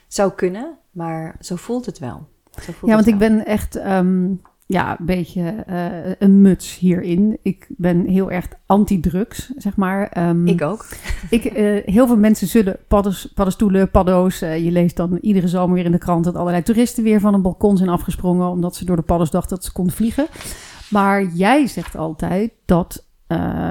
zou kunnen, maar zo voelt het wel. Zo voelt ja, want wel. ik ben echt um, ja, een beetje uh, een muts hierin. Ik ben heel erg anti-drugs, zeg maar. Um, ik ook. <laughs> ik, uh, heel veel mensen zullen paddenstoelen, paddo's. Uh, je leest dan iedere zomer weer in de krant dat allerlei toeristen weer van een balkon zijn afgesprongen. omdat ze door de padders dachten dat ze konden vliegen. Maar jij zegt altijd dat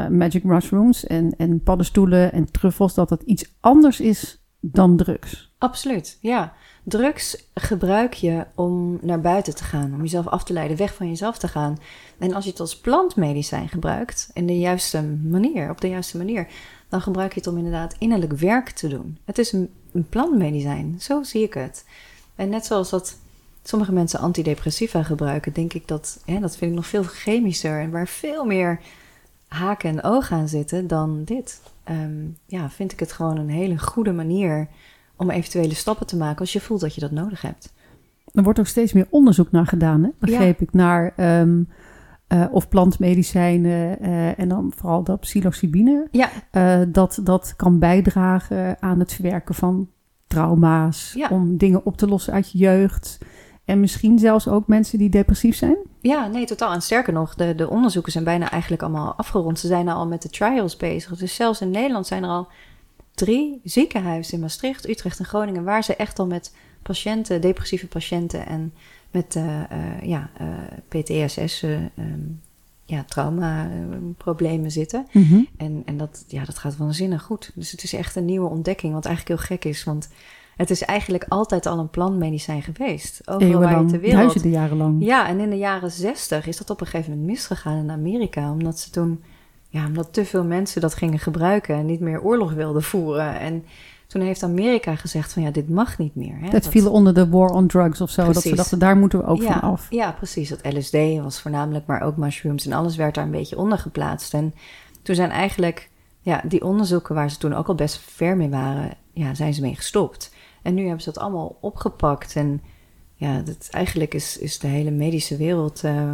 magic mushrooms en, en paddenstoelen en truffels, dat dat iets anders is dan drugs. Absoluut, ja. Drugs gebruik je om naar buiten te gaan, om jezelf af te leiden, weg van jezelf te gaan. En als je het als plantmedicijn gebruikt, in de juiste manier, op de juiste manier, dan gebruik je het om inderdaad innerlijk werk te doen. Het is een, een plantmedicijn, zo zie ik het. En net zoals dat sommige mensen antidepressiva gebruiken, denk ik dat, hè, dat vind ik nog veel chemischer en waar veel meer haken en ogen aan zitten dan dit. Um, ja, vind ik het gewoon een hele goede manier om eventuele stappen te maken als je voelt dat je dat nodig hebt. Er wordt ook steeds meer onderzoek naar gedaan, hè? begreep ja. ik, naar um, uh, of plantmedicijnen uh, en dan vooral dat psilocybine. Ja. Uh, dat dat kan bijdragen aan het verwerken van trauma's, ja. om dingen op te lossen uit je jeugd. En misschien zelfs ook mensen die depressief zijn? Ja, nee, totaal. En sterker nog, de, de onderzoeken zijn bijna eigenlijk allemaal afgerond. Ze zijn al met de trials bezig. Dus zelfs in Nederland zijn er al drie ziekenhuizen in Maastricht, Utrecht en Groningen... waar ze echt al met patiënten, depressieve patiënten en met uh, uh, ja, uh, PTSS, um, ja, trauma-problemen zitten. Mhm. Mm -hmm. en, en dat, ja, dat gaat waanzinnig goed. Dus het is echt een nieuwe ontdekking, wat eigenlijk heel gek is, want... Het is eigenlijk altijd al een plantmedicijn geweest. Overal waar je ter wereld. Duizenden jaren lang. Ja, en in de jaren zestig is dat op een gegeven moment misgegaan in Amerika. Omdat ze toen, ja, omdat te veel mensen dat gingen gebruiken en niet meer oorlog wilden voeren. En toen heeft Amerika gezegd van ja, dit mag niet meer. Hè? Dat, dat viel onder de war on drugs of zo. Precies. Dat ze dachten, daar moeten we ook ja, van af. Ja, precies. Dat LSD was voornamelijk, maar ook mushrooms en alles werd daar een beetje onder geplaatst. En toen zijn eigenlijk, ja, die onderzoeken waar ze toen ook al best ver mee waren, ja, zijn ze mee gestopt. En nu hebben ze dat allemaal opgepakt. En ja, dat, eigenlijk is, is de hele medische wereld uh,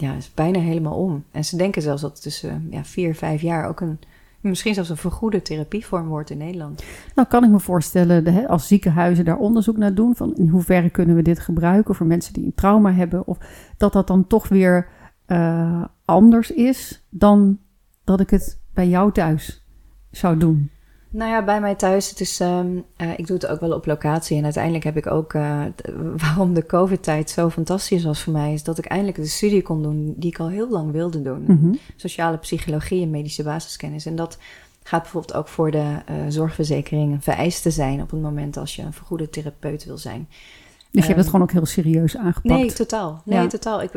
ja, is bijna helemaal om. En ze denken zelfs dat tussen ja, vier, vijf jaar ook een, misschien zelfs een vergoede therapievorm wordt in Nederland. Nou kan ik me voorstellen, als ziekenhuizen daar onderzoek naar doen, van in hoeverre kunnen we dit gebruiken voor mensen die een trauma hebben, of dat dat dan toch weer uh, anders is dan dat ik het bij jou thuis zou doen. Nou ja, bij mij thuis, het is, um, uh, ik doe het ook wel op locatie. En uiteindelijk heb ik ook, uh, waarom de COVID-tijd zo fantastisch was voor mij, is dat ik eindelijk de studie kon doen die ik al heel lang wilde doen. Mm -hmm. Sociale psychologie en medische basiskennis. En dat gaat bijvoorbeeld ook voor de uh, zorgverzekering een vereiste zijn op het moment als je een vergoede therapeut wil zijn. Dus je hebt het gewoon ook heel serieus aangepakt? Nee, totaal. Nee, ja. totaal. Ik,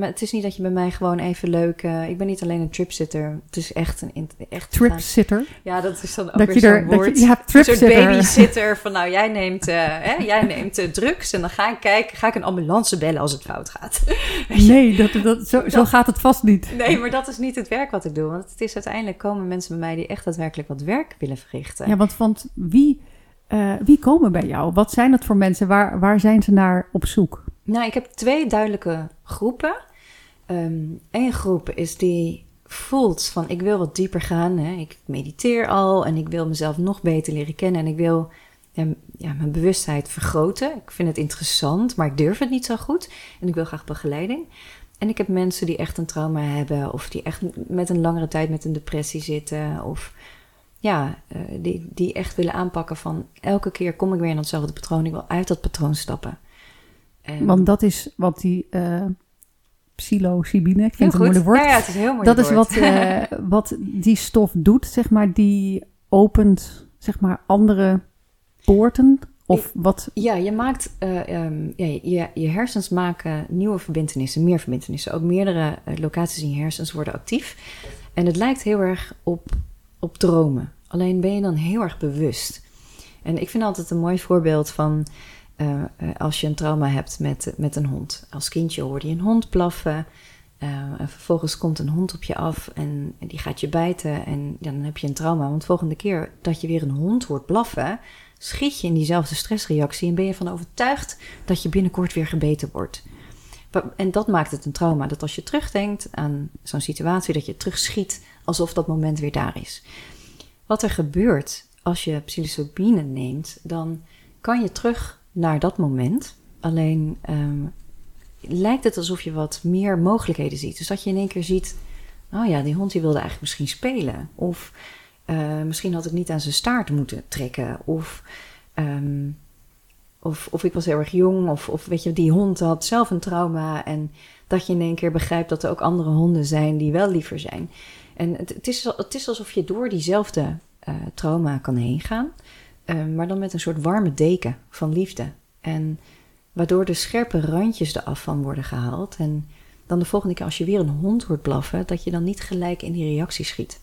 het, is niet dat je bij mij gewoon even leuk... Uh, ik ben niet alleen een tripsitter. Het is echt een... Echt tripsitter? Ja, dat is dan ook dat weer zo'n woord. Je, ja, een soort babysitter van nou, jij neemt, uh, hè, jij neemt uh, drugs... en dan ga ik kijken, ga ik een ambulance bellen als het fout gaat. <laughs> nee, dat, dat, zo, zo gaat het vast niet. Nee, maar dat is niet het werk wat ik doe. Want het is uiteindelijk komen mensen bij mij... die echt daadwerkelijk wat werk willen verrichten. Ja, want, want wie uh, wie komen bij jou? Wat zijn dat voor mensen? Waar, waar zijn ze naar op zoek? Nou, ik heb twee duidelijke groepen. Eén um, groep is die voelt van ik wil wat dieper gaan. Hè. Ik mediteer al en ik wil mezelf nog beter leren kennen. En ik wil ja, mijn bewustheid vergroten. Ik vind het interessant, maar ik durf het niet zo goed. En ik wil graag begeleiding. En ik heb mensen die echt een trauma hebben, of die echt met een langere tijd met een depressie zitten, of ja, uh, die, die echt willen aanpakken van elke keer kom ik weer in datzelfde patroon. Ik wil uit dat patroon stappen. En Want dat is wat die uh, psilocybine, ik vind het een moeilijk woord. Ja, ja, het is heel moeilijk Dat is wat, uh, <laughs> wat die stof doet, zeg maar. Die opent, zeg maar, andere poorten. Of wat? Ja, je maakt, um, ja, je, je hersens maken nieuwe verbindenissen, meer verbindenissen. Ook meerdere locaties in je hersens worden actief. En het lijkt heel erg op op dromen. Alleen ben je dan heel erg bewust. En ik vind altijd een mooi voorbeeld van uh, als je een trauma hebt met, met een hond. Als kindje hoorde je een hond blaffen. Uh, en vervolgens komt een hond op je af en die gaat je bijten. En dan heb je een trauma. Want de volgende keer dat je weer een hond hoort blaffen, schiet je in diezelfde stressreactie en ben je van overtuigd dat je binnenkort weer gebeten wordt. En dat maakt het een trauma. Dat als je terugdenkt aan zo'n situatie, dat je terugschiet alsof dat moment weer daar is. Wat er gebeurt als je psilocybine neemt, dan kan je terug naar dat moment. Alleen um, lijkt het alsof je wat meer mogelijkheden ziet. Dus dat je in één keer ziet, oh ja, die hond die wilde eigenlijk misschien spelen. Of uh, misschien had ik niet aan zijn staart moeten trekken. Of, um, of, of ik was heel erg jong. Of, of weet je, die hond had zelf een trauma. En dat je in één keer begrijpt dat er ook andere honden zijn die wel liever zijn. En het, het, is, het is alsof je door diezelfde uh, trauma kan heen gaan, uh, maar dan met een soort warme deken van liefde. En waardoor de scherpe randjes eraf van worden gehaald. En dan de volgende keer als je weer een hond hoort blaffen, dat je dan niet gelijk in die reactie schiet.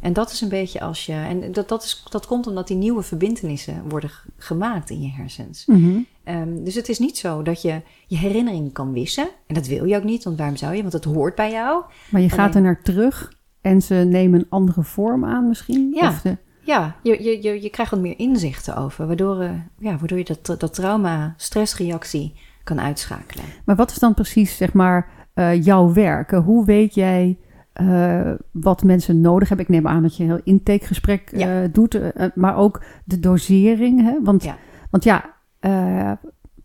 En dat is een beetje als je. En dat, dat, is, dat komt omdat die nieuwe verbindenissen worden gemaakt in je hersens. Mm -hmm. um, dus het is niet zo dat je je herinnering kan wissen. En dat wil je ook niet, want waarom zou je? Want het hoort bij jou. Maar je gaat er naar terug en ze nemen een andere vorm aan misschien? Ja, of de... ja je, je, je, je krijgt wat meer inzichten over, waardoor, uh, ja, waardoor je dat, dat trauma, stressreactie kan uitschakelen. Maar wat is dan precies, zeg maar, uh, jouw werk? Hoe weet jij uh, wat mensen nodig hebben? Ik neem aan dat je een heel intakegesprek ja. doet, maar ook de dosering. Hè? Want ja, want ja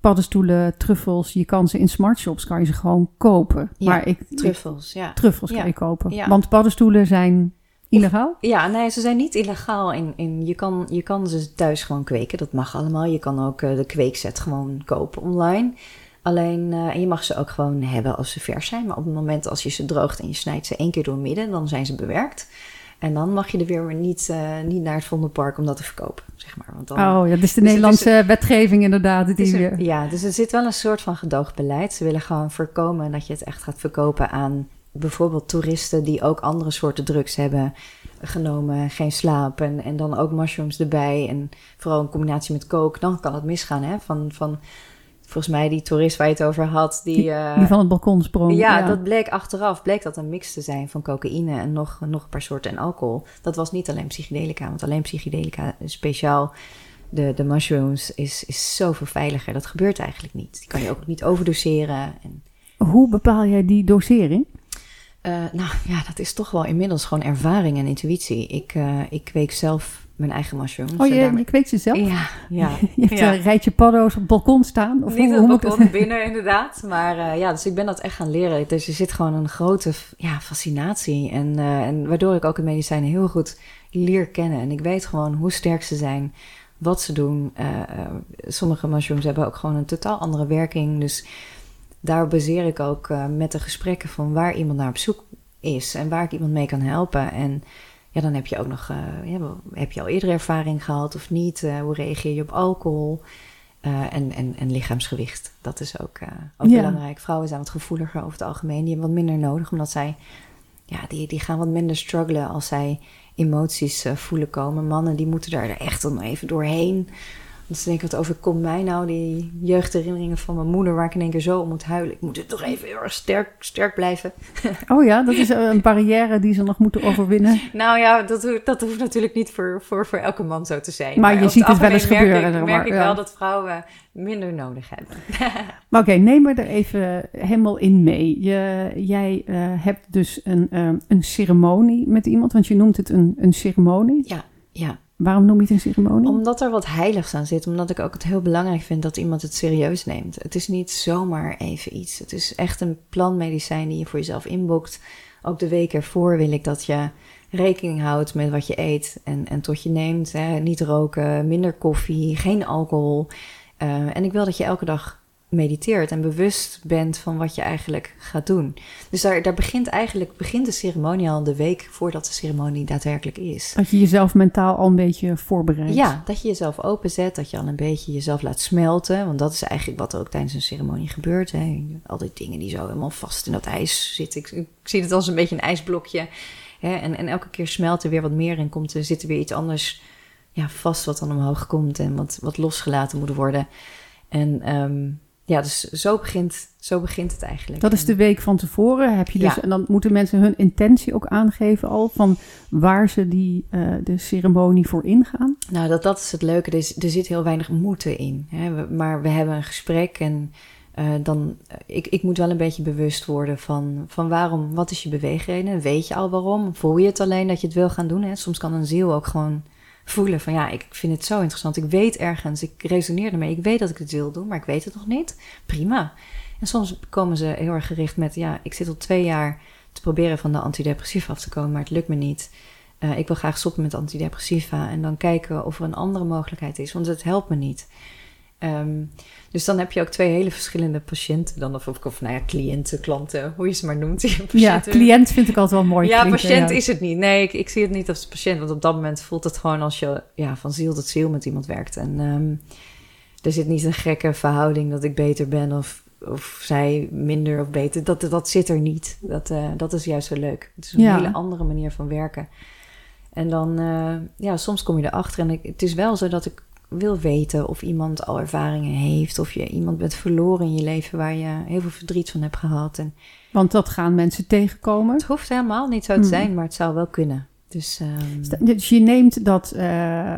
paddenstoelen, truffels, je kan ze in smartshops, kan je ze gewoon kopen. Ja, maar ik, truffels, ja. Truffels kan je kopen. Want paddenstoelen zijn illegaal? Ja, nee, ze zijn niet illegaal. In, in, je, kan, je kan ze thuis gewoon kweken, dat mag allemaal. Je kan ook uh, de kweekset gewoon kopen online. Alleen, uh, en je mag ze ook gewoon hebben als ze vers zijn. Maar op het moment als je ze droogt en je snijdt ze één keer door midden, dan zijn ze bewerkt. En dan mag je er weer niet, uh, niet naar het Vondelpark om dat te verkopen, zeg maar. Want dan, oh ja, dus de dus Nederlandse is, wetgeving inderdaad. Die er, ja, dus er zit wel een soort van gedoogbeleid. Ze willen gewoon voorkomen dat je het echt gaat verkopen aan bijvoorbeeld toeristen die ook andere soorten drugs hebben genomen, geen slaap en, en dan ook mushrooms erbij en vooral in combinatie met coke, dan kan het misgaan. Hè? Van, van volgens mij die toerist waar je het over had. Die, die, uh, die van het balkon sprong. Ja, ja, dat bleek achteraf. Bleek dat een mix te zijn van cocaïne en nog, nog een paar soorten en alcohol. Dat was niet alleen psychedelica, want alleen psychedelica speciaal... De, de mushrooms is, is zoveel veiliger. Dat gebeurt eigenlijk niet. Die kan je ook niet overdoseren. En Hoe bepaal jij die dosering? Uh, nou ja, dat is toch wel inmiddels gewoon ervaring en intuïtie. Ik, uh, ik kweek zelf mijn eigen mushrooms. Oh, je, daarmee... je kweekt ze zelf? Ja. ja. <laughs> je hebt een rijtje paddo's op het balkon staan? Of Niet hoe, op het balkon, binnen inderdaad. Maar uh, ja, dus ik ben dat echt gaan leren. Dus er zit gewoon een grote ja, fascinatie. En, uh, en waardoor ik ook het medicijnen heel goed leer kennen. En ik weet gewoon hoe sterk ze zijn, wat ze doen. Uh, sommige mushrooms hebben ook gewoon een totaal andere werking. Dus daar baseer ik ook met de gesprekken van waar iemand naar op zoek is. En waar ik iemand mee kan helpen. En ja, dan heb je ook nog, uh, ja, heb je al eerder ervaring gehad of niet? Uh, hoe reageer je op alcohol? Uh, en, en, en lichaamsgewicht, dat is ook, ook ja. belangrijk. Vrouwen zijn wat gevoeliger over het algemeen. Die hebben wat minder nodig, omdat zij, ja, die, die gaan wat minder struggelen als zij emoties voelen komen. Mannen, die moeten daar echt dan even doorheen. Dus denk ik, wat overkomt mij nou? Die jeugdherinneringen van mijn moeder, waar ik in één keer zo om moet huilen. Ik moet het toch even heel erg sterk, sterk blijven. <laughs> Oh ja, dat is een <laughs> barrière die ze nog moeten overwinnen. nou ja, dat, dat hoeft natuurlijk niet voor, voor, voor elke man zo te zijn. Maar, je ziet het wel eens gebeuren. Dan merk ik wel dat vrouwen minder nodig hebben. <laughs> maar oké, neem me er even helemaal in mee. Je, jij uh, hebt dus een, um, een ceremonie met iemand, want je noemt het een, een ceremonie. Ja, ja. Waarom noem je het een ceremonie? Omdat er wat heiligs aan zit. Omdat ik ook het heel belangrijk vind dat iemand het serieus neemt. Het is niet zomaar even iets. Het is echt een planmedicijn die je voor jezelf inboekt. Ook de week ervoor wil ik dat je rekening houdt met wat je eet en, en tot je neemt. Hè. Niet roken, minder koffie, geen alcohol. Uh, en ik wil dat je elke dag mediteert en bewust bent van wat je eigenlijk gaat doen. Dus daar, daar begint eigenlijk begint de ceremonie al de week voordat de ceremonie daadwerkelijk is. Dat je jezelf mentaal al een beetje voorbereidt. Ja, dat je jezelf openzet, dat je al een beetje jezelf laat smelten. Want dat is eigenlijk wat er ook tijdens een ceremonie gebeurt. Hè. Al die dingen die zo helemaal vast in dat ijs zitten. Ik, ik zie het als een beetje een ijsblokje. Hè. En, en elke keer smelt er weer wat meer en komt er, zit er weer iets anders ja, vast wat dan omhoog komt en wat, wat losgelaten moet worden. En um, ja, dus zo begint, zo begint het eigenlijk. Dat is de week van tevoren. Heb je dus, En dan moeten mensen hun intentie ook aangeven al van waar ze die, uh, de ceremonie voor ingaan. Nou, dat, dat is het leuke. Er, er zit heel weinig moeten in. Hè? Maar we hebben een gesprek en uh, dan, ik, ik moet wel een beetje bewust worden van, van waarom, wat is je beweegreden? Weet je al waarom? Voel je het alleen dat je het wil gaan doen? Hè? Soms kan een ziel ook gewoon voelen van ja, ik vind het zo interessant. Ik weet ergens, ik resoneer ermee. Ik weet dat ik het wil doen, maar ik weet het nog niet. Prima. En soms komen ze heel erg gericht met ja, ik zit al twee jaar te proberen van de antidepressiva af te komen, maar het lukt me niet. Uh, ik wil graag stoppen met antidepressiva en dan kijken of er een andere mogelijkheid is, want het helpt me niet. Um, dus dan heb je ook twee hele verschillende patiënten dan, of, of nou ja, cliënten, klanten, hoe je ze maar noemt. <laughs> Ja, cliënt vind ik altijd wel mooi. Ja, patiënt is het niet. Nee, ik, ik, zie het niet als patiënt, want op dat moment voelt het gewoon als je ja, van ziel tot ziel met iemand werkt. En um, er zit niet een gekke verhouding dat ik beter ben of, of zij minder of beter. Dat, dat zit er niet. Dat, uh, dat is juist zo leuk. Het is een ja. hele andere manier van werken. En dan, uh, ja, soms kom je erachter. En ik, het is wel zo dat ik wil weten of iemand al ervaringen heeft. Of je iemand bent verloren in je leven waar je heel veel verdriet van hebt gehad. En Want dat gaan mensen tegenkomen. Het hoeft helemaal niet zo te hmm. zijn, maar het zou wel kunnen. Dus, um... dus je neemt dat uh,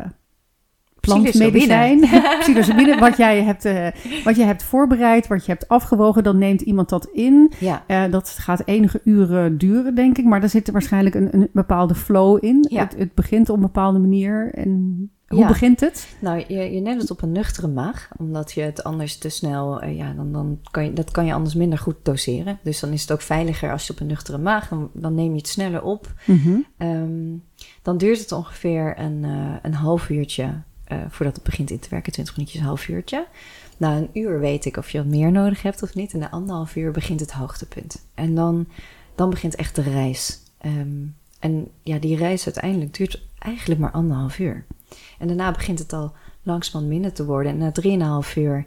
plantmedicijn, <laughs> psilocybine, wat, jij hebt, uh, wat je hebt voorbereid, wat je hebt afgewogen, dan neemt iemand dat in. Ja. Uh, dat gaat enige uren duren, denk ik, maar daar zit er waarschijnlijk een, een bepaalde flow in. Ja. Het, het begint op een bepaalde manier en hoe ja. begint het? Nou, je, je neemt het op een nuchtere maag, omdat je het anders te snel, uh, ja, dan, dan kan je, dat kan je anders minder goed doseren. Dus dan is het ook veiliger als je op een nuchtere maag, dan, dan neem je het sneller op. Mm -hmm. um, dan duurt het ongeveer een, uh, een half uurtje uh, voordat het begint in te werken, 20 minuutjes, een half uurtje. Na een uur weet ik of je wat meer nodig hebt of niet. En na anderhalf uur begint het hoogtepunt. En dan, dan begint echt de reis. Um, en ja, die reis uiteindelijk duurt eigenlijk maar anderhalf uur. En daarna begint het al langzamerhand minder te worden. En na drieënhalf uur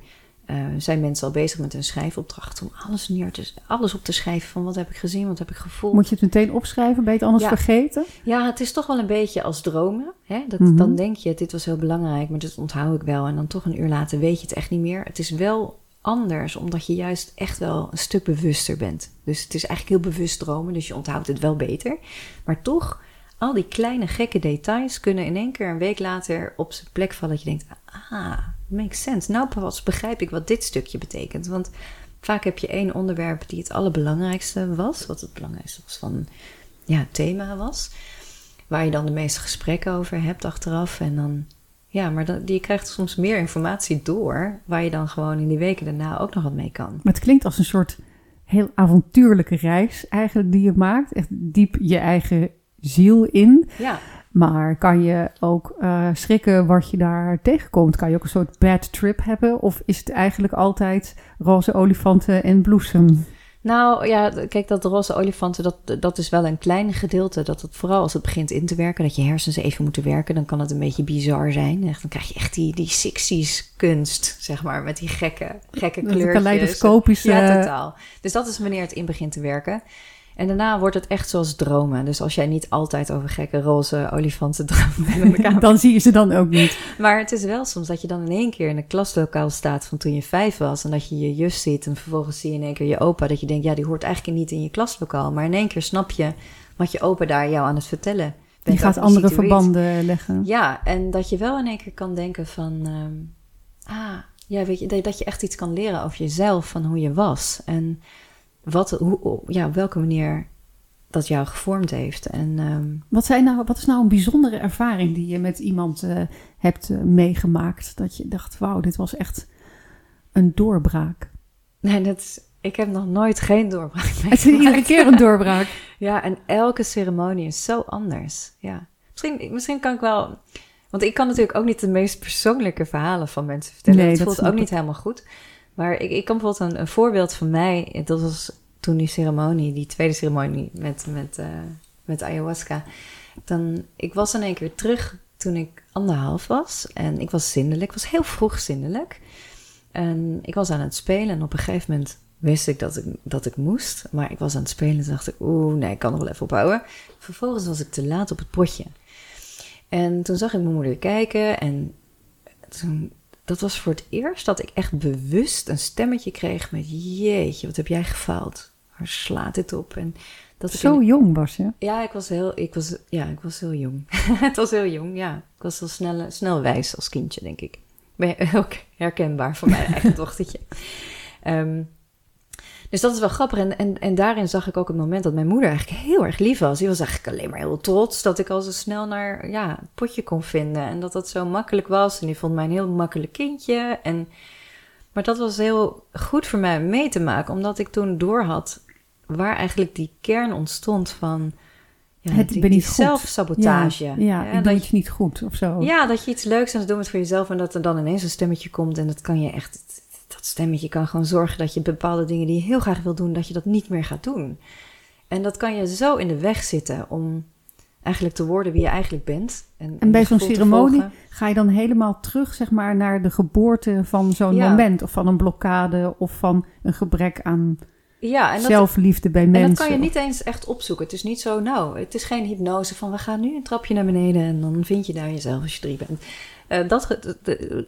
uh, zijn mensen al bezig met een schrijfopdracht om alles neer te, alles op te schrijven van wat heb ik gezien, wat heb ik gevoeld. Moet je het meteen opschrijven? Ben je het anders ja. vergeten? Ja, het is toch wel een beetje als dromen. Hè? Dat, mm -hmm. Dan denk je, dit was heel belangrijk, maar dat onthoud ik wel. En dan toch een uur later weet je het echt niet meer. Het is wel anders, omdat je juist echt wel een stuk bewuster bent. Dus het is eigenlijk heel bewust dromen, dus je onthoudt het wel beter. Maar toch al die kleine gekke details kunnen in één keer een week later op zijn plek vallen. Dat je denkt, ah, makes sense. Nou pas begrijp ik wat dit stukje betekent. Want vaak heb je één onderwerp die het allerbelangrijkste was, wat het belangrijkste was van ja, thema was, waar je dan de meeste gesprekken over hebt achteraf. En dan, ja, maar dan, je krijgt soms meer informatie door, waar je dan gewoon in die weken daarna ook nog wat mee kan. Maar het klinkt als een soort heel avontuurlijke reis eigenlijk die je maakt. Echt diep je eigen ziel in. Ja. Maar kan je ook uh, schrikken wat je daar tegenkomt? Kan je ook een soort bad trip hebben? Of is het eigenlijk altijd roze olifanten en bloesem? Nou ja, kijk, dat roze olifanten, dat, dat is wel een klein gedeelte. Dat het vooral als het begint in te werken, dat je hersens even moeten werken, dan kan het een beetje bizar zijn. Echt, dan krijg je echt die, die 60s kunst, zeg maar, met die gekke, gekke kleurtjes. kaleidoscopische... Ja, totaal. Dus dat is wanneer het in begint te werken. En daarna wordt het echt zoals dromen. Dus als jij niet altijd over gekke roze olifanten droomt, <laughs> dan zie je ze dan ook niet. Maar het is wel soms dat je dan in één keer in een klaslokaal staat van toen je vijf was. En dat je je juf ziet en vervolgens zie je in één keer je opa. Dat je denkt, ja, die hoort eigenlijk niet in je klaslokaal. Maar in één keer snap je wat je opa daar jou aan het vertellen Je gaat andere verbanden leggen. Ja, en dat je wel in één keer kan denken van... Um, ah, ja, weet je, dat je echt iets kan leren over jezelf, van hoe je was. En wat, hoe, ja, op welke manier dat jou gevormd heeft. En, ehm, wat, zijn nou, wat is nou een bijzondere ervaring die je met iemand uh, hebt uh, meegemaakt? Dat je dacht, wauw, dit was echt een doorbraak. Nee, dat is, ik heb nog nooit geen doorbraak meegemaakt. <laughs> Het is iedere keer een doorbraak. <laughs> ja, en elke ceremonie is zo anders. Ja. Misschien, misschien kan ik wel... Want ik kan natuurlijk ook niet de meest persoonlijke verhalen van mensen vertellen. Nee, dat voelt ook niet helemaal goed. Maar ik, ik kan bijvoorbeeld een, een, voorbeeld van mij. Dat was toen die ceremonie, die tweede ceremonie met, met, uh, met ayahuasca. Dan, ik was in één keer terug toen ik anderhalf was. En ik was zindelijk. Ik was heel vroeg zindelijk. En ik was aan het spelen. En op een gegeven moment wist ik dat ik, dat ik moest. Maar ik was aan het spelen en dacht ik, oeh, nee, ik kan nog wel even ophouden. Vervolgens was ik te laat op het potje. En toen zag ik mijn moeder kijken. En toen dat was voor het eerst dat ik echt bewust een stemmetje kreeg met jeetje, wat heb jij gefaald? Waar slaat dit op? En dat Zo jong was je? Ja, ik was heel, ik was, ja, ik was heel jong. <laughs> het was heel jong, ja. Ik was heel snel, snel wijs als kindje, denk ik. Ben <laughs> ook herkenbaar voor mijn eigen <laughs> dochtertje. Um, dus dat is wel grappig. En, en, en daarin zag ik ook het moment dat mijn moeder eigenlijk heel erg lief was. Die was eigenlijk alleen maar heel trots dat ik al zo snel naar ja, het potje kon vinden. En dat dat zo makkelijk was. En die vond mij een heel makkelijk kindje. En, maar dat was heel goed voor mij mee te maken. Omdat ik toen doorhad waar eigenlijk die kern ontstond van... Ja, het die, ben niet zelfsabotage. Ja, ja, ja dat je niet goed of zo. Ja, dat je iets leuks aan het doen bent voor jezelf en dat er dan ineens een stemmetje komt en dat kan je echt dat stemmetje kan gewoon zorgen dat je bepaalde dingen die je heel graag wil doen, dat je dat niet meer gaat doen. En dat kan je zo in de weg zitten om eigenlijk te worden wie je eigenlijk bent. En, en bij zo'n ceremonie ga je dan helemaal terug, zeg maar, naar de geboorte van zo'n moment. Of van een blokkade of van een gebrek aan ja, en dat, zelfliefde bij mensen. En dat kan je niet eens echt opzoeken. Het is niet zo, nou, het is geen hypnose van we gaan nu een trapje naar beneden en dan vind je daar jezelf als je drie bent. Uh, dat,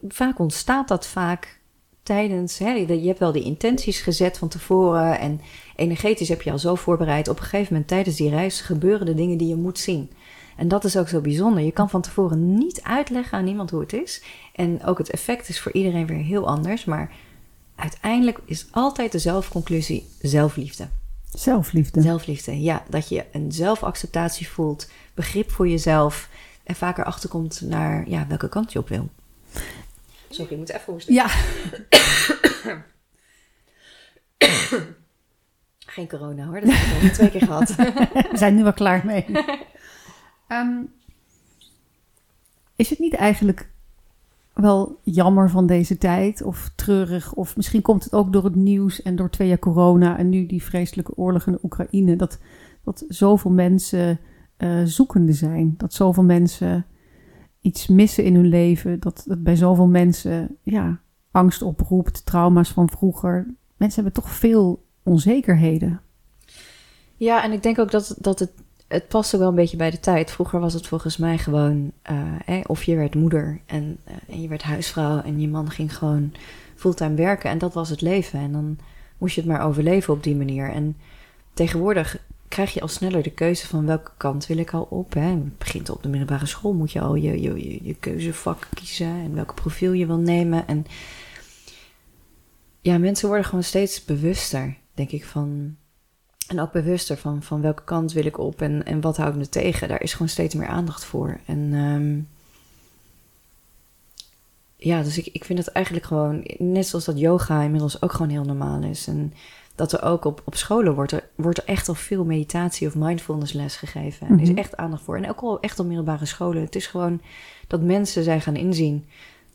vaak ontstaat dat vaak tijdens, hè, je hebt wel die intenties gezet van tevoren en energetisch heb je al zo voorbereid. Op een gegeven moment tijdens die reis gebeuren de dingen die je moet zien. En dat is ook zo bijzonder. Je kan van tevoren niet uitleggen aan niemand hoe het is. En ook het effect is voor iedereen weer heel anders. Maar uiteindelijk is altijd de zelfconclusie zelfliefde. Zelfliefde. Zelfliefde, ja. Dat je een zelfacceptatie voelt, begrip voor jezelf en vaker achterkomt naar ja, welke kant je op wil. Sorry, ik moet even hoesten. Ja. <coughs> Geen corona hoor, dat heb ik al twee keer gehad. <laughs> We zijn nu wel klaar mee. Um, is het niet eigenlijk wel jammer van deze tijd of treurig? Of misschien komt het ook door het nieuws en door twee jaar corona en nu die vreselijke oorlog in de Oekraïne. Dat, dat zoveel mensen uh, zoekende zijn. Dat zoveel mensen iets missen in hun leven. Dat het bij zoveel mensen ja, angst oproept, trauma's van vroeger. Mensen hebben toch veel onzekerheden. Ja, en ik denk ook dat, dat het, het past ook wel een beetje bij de tijd. Vroeger was het volgens mij gewoon, uh, of je werd moeder en, uh, en je werd huisvrouw en je man ging gewoon fulltime werken en dat was het leven. En dan moest je het maar overleven op die manier. En tegenwoordig krijg je al sneller de keuze van welke kant wil ik al op. Hè. Het begint op de middelbare school, moet je al je, je, je keuzevak kiezen en welke profiel je wil nemen. En ja, mensen worden gewoon steeds bewuster, denk ik, van... En ook bewuster van, van welke kant wil ik op en, en wat houdt me tegen. Daar is gewoon steeds meer aandacht voor. En ehm, ja, dus ik, ik vind het eigenlijk gewoon, net zoals dat yoga inmiddels ook gewoon heel normaal is. En dat er ook op, op scholen wordt er, wordt er echt al veel meditatie of mindfulness les gegeven. En er is Mhm. echt aandacht voor. En ook al echt op middelbare scholen. Het is gewoon dat mensen zijn gaan inzien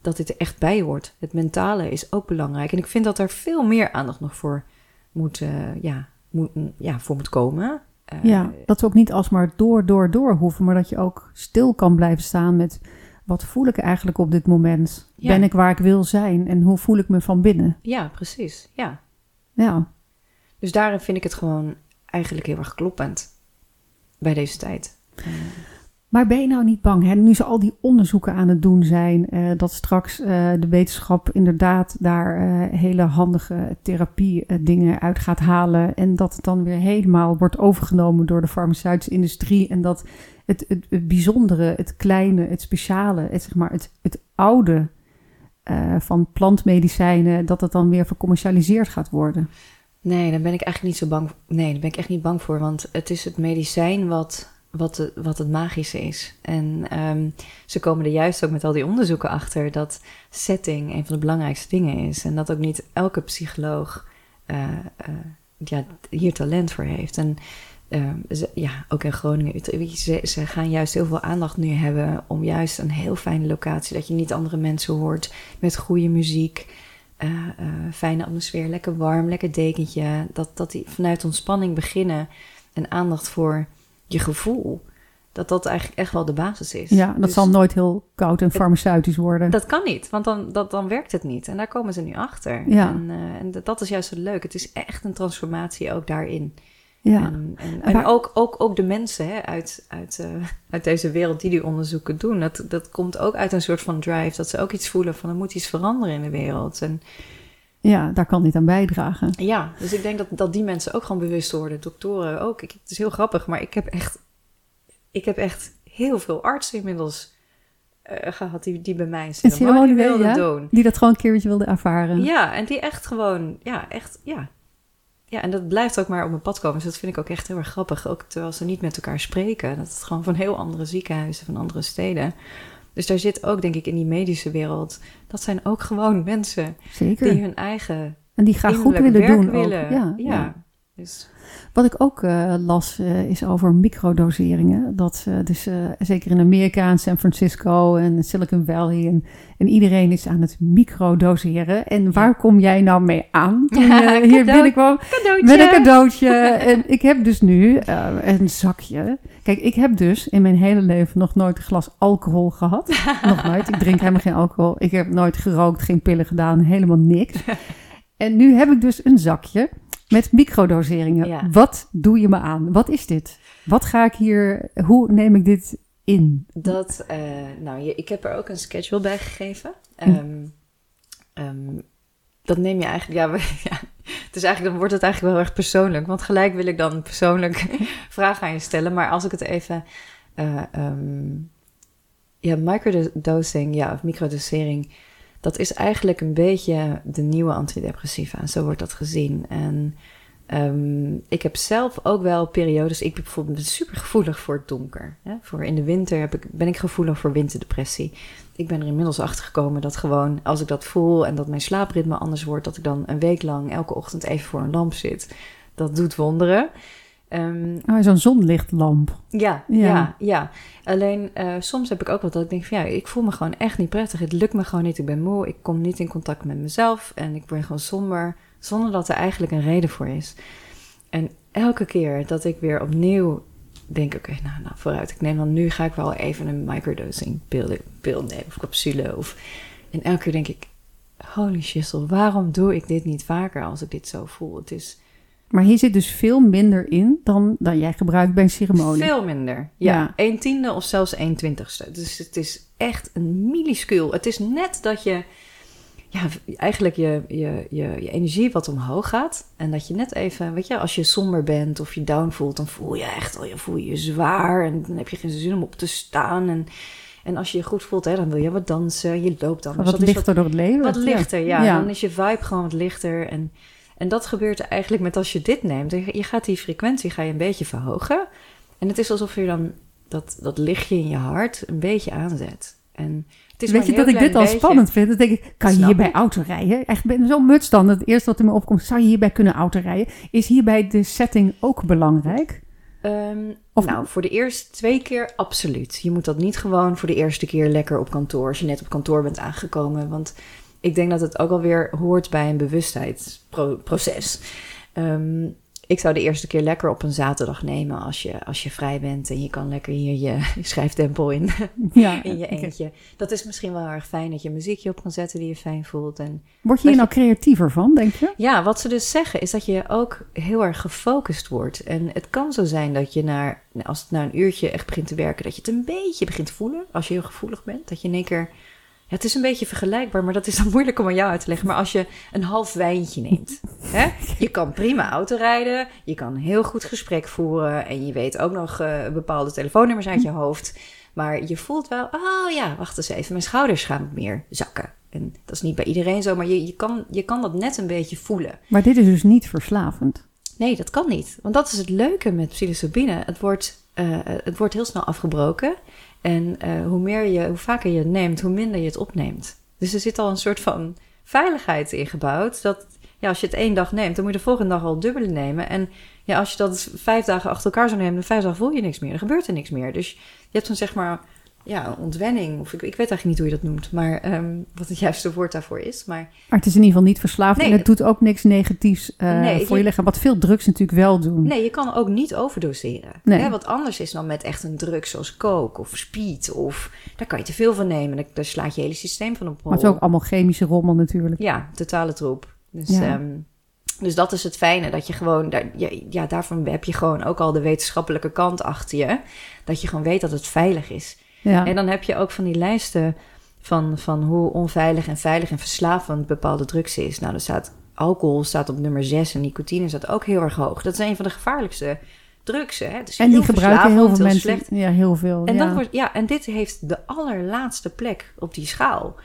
dat dit er echt bij hoort. Het mentale is ook belangrijk. En ik vind dat er veel meer aandacht nog voor moet, eh, ja, moet, ja, voor moet komen. Eh, Ja, dat we ook niet alsmaar door, door, door hoeven, maar dat je ook stil kan blijven staan met wat voel ik eigenlijk op dit moment? Ja. Ben ik waar ik wil zijn en hoe voel ik me van binnen? ja, precies. Ja. Ja, Dus daarin vind ik het gewoon eigenlijk heel erg kloppend bij deze tijd. Eh, maar ben je nou niet bang, hè? nu ze al die onderzoeken aan het doen zijn, eh, dat straks eh, de wetenschap inderdaad daar hele handige therapie eh, dingen uit gaat halen en dat het dan weer helemaal wordt overgenomen door de farmaceutische industrie en dat het, het, bijzondere, het kleine, het speciale, het, zeg maar, het, het oude van plantmedicijnen, dat het dan weer vercommercialiseerd gaat worden. Nee, daar ben ik eigenlijk niet zo bang. Nee, daar ben ik echt niet bang voor. Want het is het medicijn wat, wat, wat het magische is. En ehm, ze komen er juist ook met al die onderzoeken achter dat setting een van de belangrijkste dingen is. En dat ook niet elke psycholoog eh, eh, hier talent voor heeft. En ehm, ja, ook in Groningen, ze, ze gaan juist heel veel aandacht nu hebben om juist een heel fijne locatie, dat je niet andere mensen hoort, met goede muziek. Eh, eh, fijne atmosfeer, lekker warm, lekker dekentje. Dat, dat die vanuit ontspanning beginnen en aandacht voor je gevoel. Dat dat eigenlijk echt wel de basis is. Ja, dat Dus zal nooit heel koud en farmaceutisch worden. Dat kan niet, want dan, dat, dan werkt het niet. En daar komen ze nu achter. Ja. En, eh, en dat, dat is juist het leuk. Het is echt een transformatie ook daarin. Ja. En, ook, ook, ook de mensen hè, uit, uit, eh, uit deze wereld die die onderzoeken doen. Dat, dat komt ook uit een soort van drive. Dat ze ook iets voelen van er moet iets veranderen in de wereld. En ja, daar kan dit aan bijdragen. Ja, dus ik denk dat, dat die mensen ook gewoon bewust worden. Doktoren ook. Ik, het is heel grappig, maar ik heb echt, ik heb echt heel veel artsen inmiddels eh, gehad die, die bij mij ceremonie ceremonie, wilden ja? doen. Die dat gewoon een keertje wilde ervaren. Ja, en die echt gewoon, ja, echt, ja. Ja, en dat blijft ook maar op mijn pad komen. Dus dat vind ik ook echt heel erg grappig. Ook terwijl ze niet met elkaar spreken. Dat het gewoon van heel andere ziekenhuizen, van andere steden. Dus daar zit ook, denk ik, in die medische wereld. Dat zijn ook gewoon mensen Zeker. die hun eigen en die graag goed willen werk doen. willen. Ja, ja. ja. Dus, Wat ik ook eh, las eh, is over microdoseringen. Dat eh, dus zeker in Amerika en San Francisco en Silicon Valley en, en iedereen is aan het microdoseren. En waar kom jij nou mee aan <laughs> toen Ja, hier binnenkwam? cadeautje. Met een cadeautje. <laughs> en ik heb dus nu een zakje. Kijk, ik heb dus in mijn hele leven nog nooit een glas alcohol gehad. <laughs> nog nooit. Ik drink helemaal geen alcohol. Ik heb nooit gerookt, geen pillen gedaan, helemaal niks. En nu heb ik dus een zakje met microdoseringen. Ja. Wat doe je me aan? Wat is dit? Wat ga ik hier, hoe neem ik dit in? Dat, eh, nou, ik heb er ook een schedule bij gegeven. Hm. Ehm, ehm, dat neem je eigenlijk, ja, we- <laughs> ja, het is eigenlijk, dan wordt het eigenlijk wel erg persoonlijk. Want gelijk wil ik dan persoonlijk <laughs> vraag aan je stellen. Maar als ik het even, eh, ehm, ja, microdosing, ja, of microdosering, dat is eigenlijk een beetje de nieuwe antidepressiva. Zo wordt dat gezien. En Ehm, ik heb zelf ook wel periodes. Ik ben bijvoorbeeld super gevoelig voor het donker. Hè? Voor in de winter heb ik, ben ik gevoelig voor winterdepressie. Ik ben er inmiddels achter gekomen dat gewoon als ik dat voel en dat mijn slaapritme anders wordt, dat ik dan een week lang elke ochtend even voor een lamp zit. Dat doet wonderen. Oh, Zo'n zonlichtlamp. ja, Ja. ja, ja. Alleen eh, soms heb ik ook wat dat ik denk van ja, ik voel me gewoon echt niet prettig. Het lukt me gewoon niet. Ik ben moe. Ik kom niet in contact met mezelf. En ik ben gewoon somber. Zonder dat er eigenlijk een reden voor is. En elke keer dat ik weer opnieuw denk, oké, nou, nou vooruit. Ik neem dan nu ga ik wel even een microdosing pil, pil nemen of capsule. Of, en elke keer denk ik, holy shizzle, waarom doe ik dit niet vaker als ik dit zo voel? Het is Maar hier zit dus veel minder in dan, dan jij gebruikt bij een ceremonie. Veel minder. Ja, Ja. een tiende of zelfs een twintigste. Dus het is echt een minuscuul. Het is net dat je, ja, eigenlijk je, je, je, je energie wat omhoog gaat. En dat je net even, weet je, als je somber bent of je down voelt, dan voel je echt al, je voel je je zwaar. En dan heb je geen zin om op te staan. En, En als je je goed voelt, hè, dan wil je wat dansen, je loopt dan. Wat Dus dat is lichter door het leven. wat, wat lichter, ja. Ja. Dan is je vibe gewoon wat lichter. En, en dat gebeurt eigenlijk met als je dit neemt. Je gaat die frequentie ga je een beetje verhogen. En het is alsof je dan dat, dat lichtje in je hart een beetje aanzet. En het is Weet je dat ik dit al spannend vind? Dan denk ik, kan je hierbij ik. autorijden? Echt, ik ben zo'n muts dan. Het eerste wat in me opkomt, zou je hierbij kunnen autorijden? Is hierbij de setting ook belangrijk? Ehm, Of- nou, voor de eerste twee keer absoluut. Je moet dat niet gewoon voor de eerste keer lekker op kantoor, als je net op kantoor bent aangekomen. Want ik denk dat het ook alweer hoort bij een bewustheidsproces. Ehm, ik zou de eerste keer lekker op een zaterdag nemen als je, als je vrij bent en je kan lekker hier je, je <laughs> schrijftempel in, Ja. <laughs> in je eentje. Dat is misschien wel erg fijn dat je muziekje op kan zetten die je fijn voelt. En Word je hier nou creatiever van, denk je? ja, wat ze dus zeggen is dat je ook heel erg gefocust wordt. En het kan zo zijn dat je naar, als het na een uurtje echt begint te werken, dat je het een beetje begint te voelen. Als je heel gevoelig bent, dat je in één keer. Ja, het is een beetje vergelijkbaar, maar dat is dan moeilijk om aan jou uit te leggen. Maar als je een half wijntje neemt, <laughs> hè, je kan prima autorijden, je kan heel goed gesprek voeren en je weet ook nog eh, bepaalde telefoonnummers uit je hoofd. Maar je voelt wel, oh ja, wacht eens even, mijn schouders gaan meer zakken. En dat is niet bij iedereen zo, maar je, je, kan, je kan dat net een beetje voelen. Maar dit is dus niet verslavend. Nee, dat kan niet. Want dat is het leuke met psilocybine. Het wordt, eh, het wordt heel snel afgebroken. En eh, hoe, meer je, hoe vaker je het neemt, hoe minder je het opneemt. Dus er zit al een soort van veiligheid ingebouwd. Dat ja, als je het één dag neemt, dan moet je de volgende dag al dubbele nemen. En ja, als je dat vijf dagen achter elkaar zou nemen, dan vijf dagen voel je niks meer. Dan gebeurt er niks meer. Dus je hebt dan zeg maar ja, een ontwenning. Of ik, ik weet eigenlijk niet hoe je dat noemt. Maar ehm, wat het juiste woord daarvoor is. Maar Maar het is in ieder geval niet verslavend Nee, en het doet ook niks negatiefs eh, Nee, voor je- lichaam. Wat veel drugs natuurlijk wel doen. Nee, je kan ook niet overdoseren. Nee. Wat anders is dan met echt een drug zoals coke of speed. Of daar kan je te veel van nemen. Daar, daar slaat je hele systeem van op hol. Maar het is ook allemaal chemische rommel natuurlijk. Ja, totale troep. Dus, Ja. ehm, dus dat is het fijne. Dat je gewoon, daar, ja, ja, daarvan heb je gewoon ook al de wetenschappelijke kant achter je. Dat je gewoon weet dat het veilig is. Ja. En dan heb je ook van die lijsten van, van hoe onveilig en veilig en verslavend bepaalde drugs is. Nou, er staat alcohol staat op nummer 6 en nicotine staat ook heel erg hoog. Dat is een van de gevaarlijkste drugs. Hè? Is en die gebruiken heel veel mensen. slecht. Ja, heel veel. En, ja. wordt, ja, en dit heeft de allerlaatste plek op die schaal.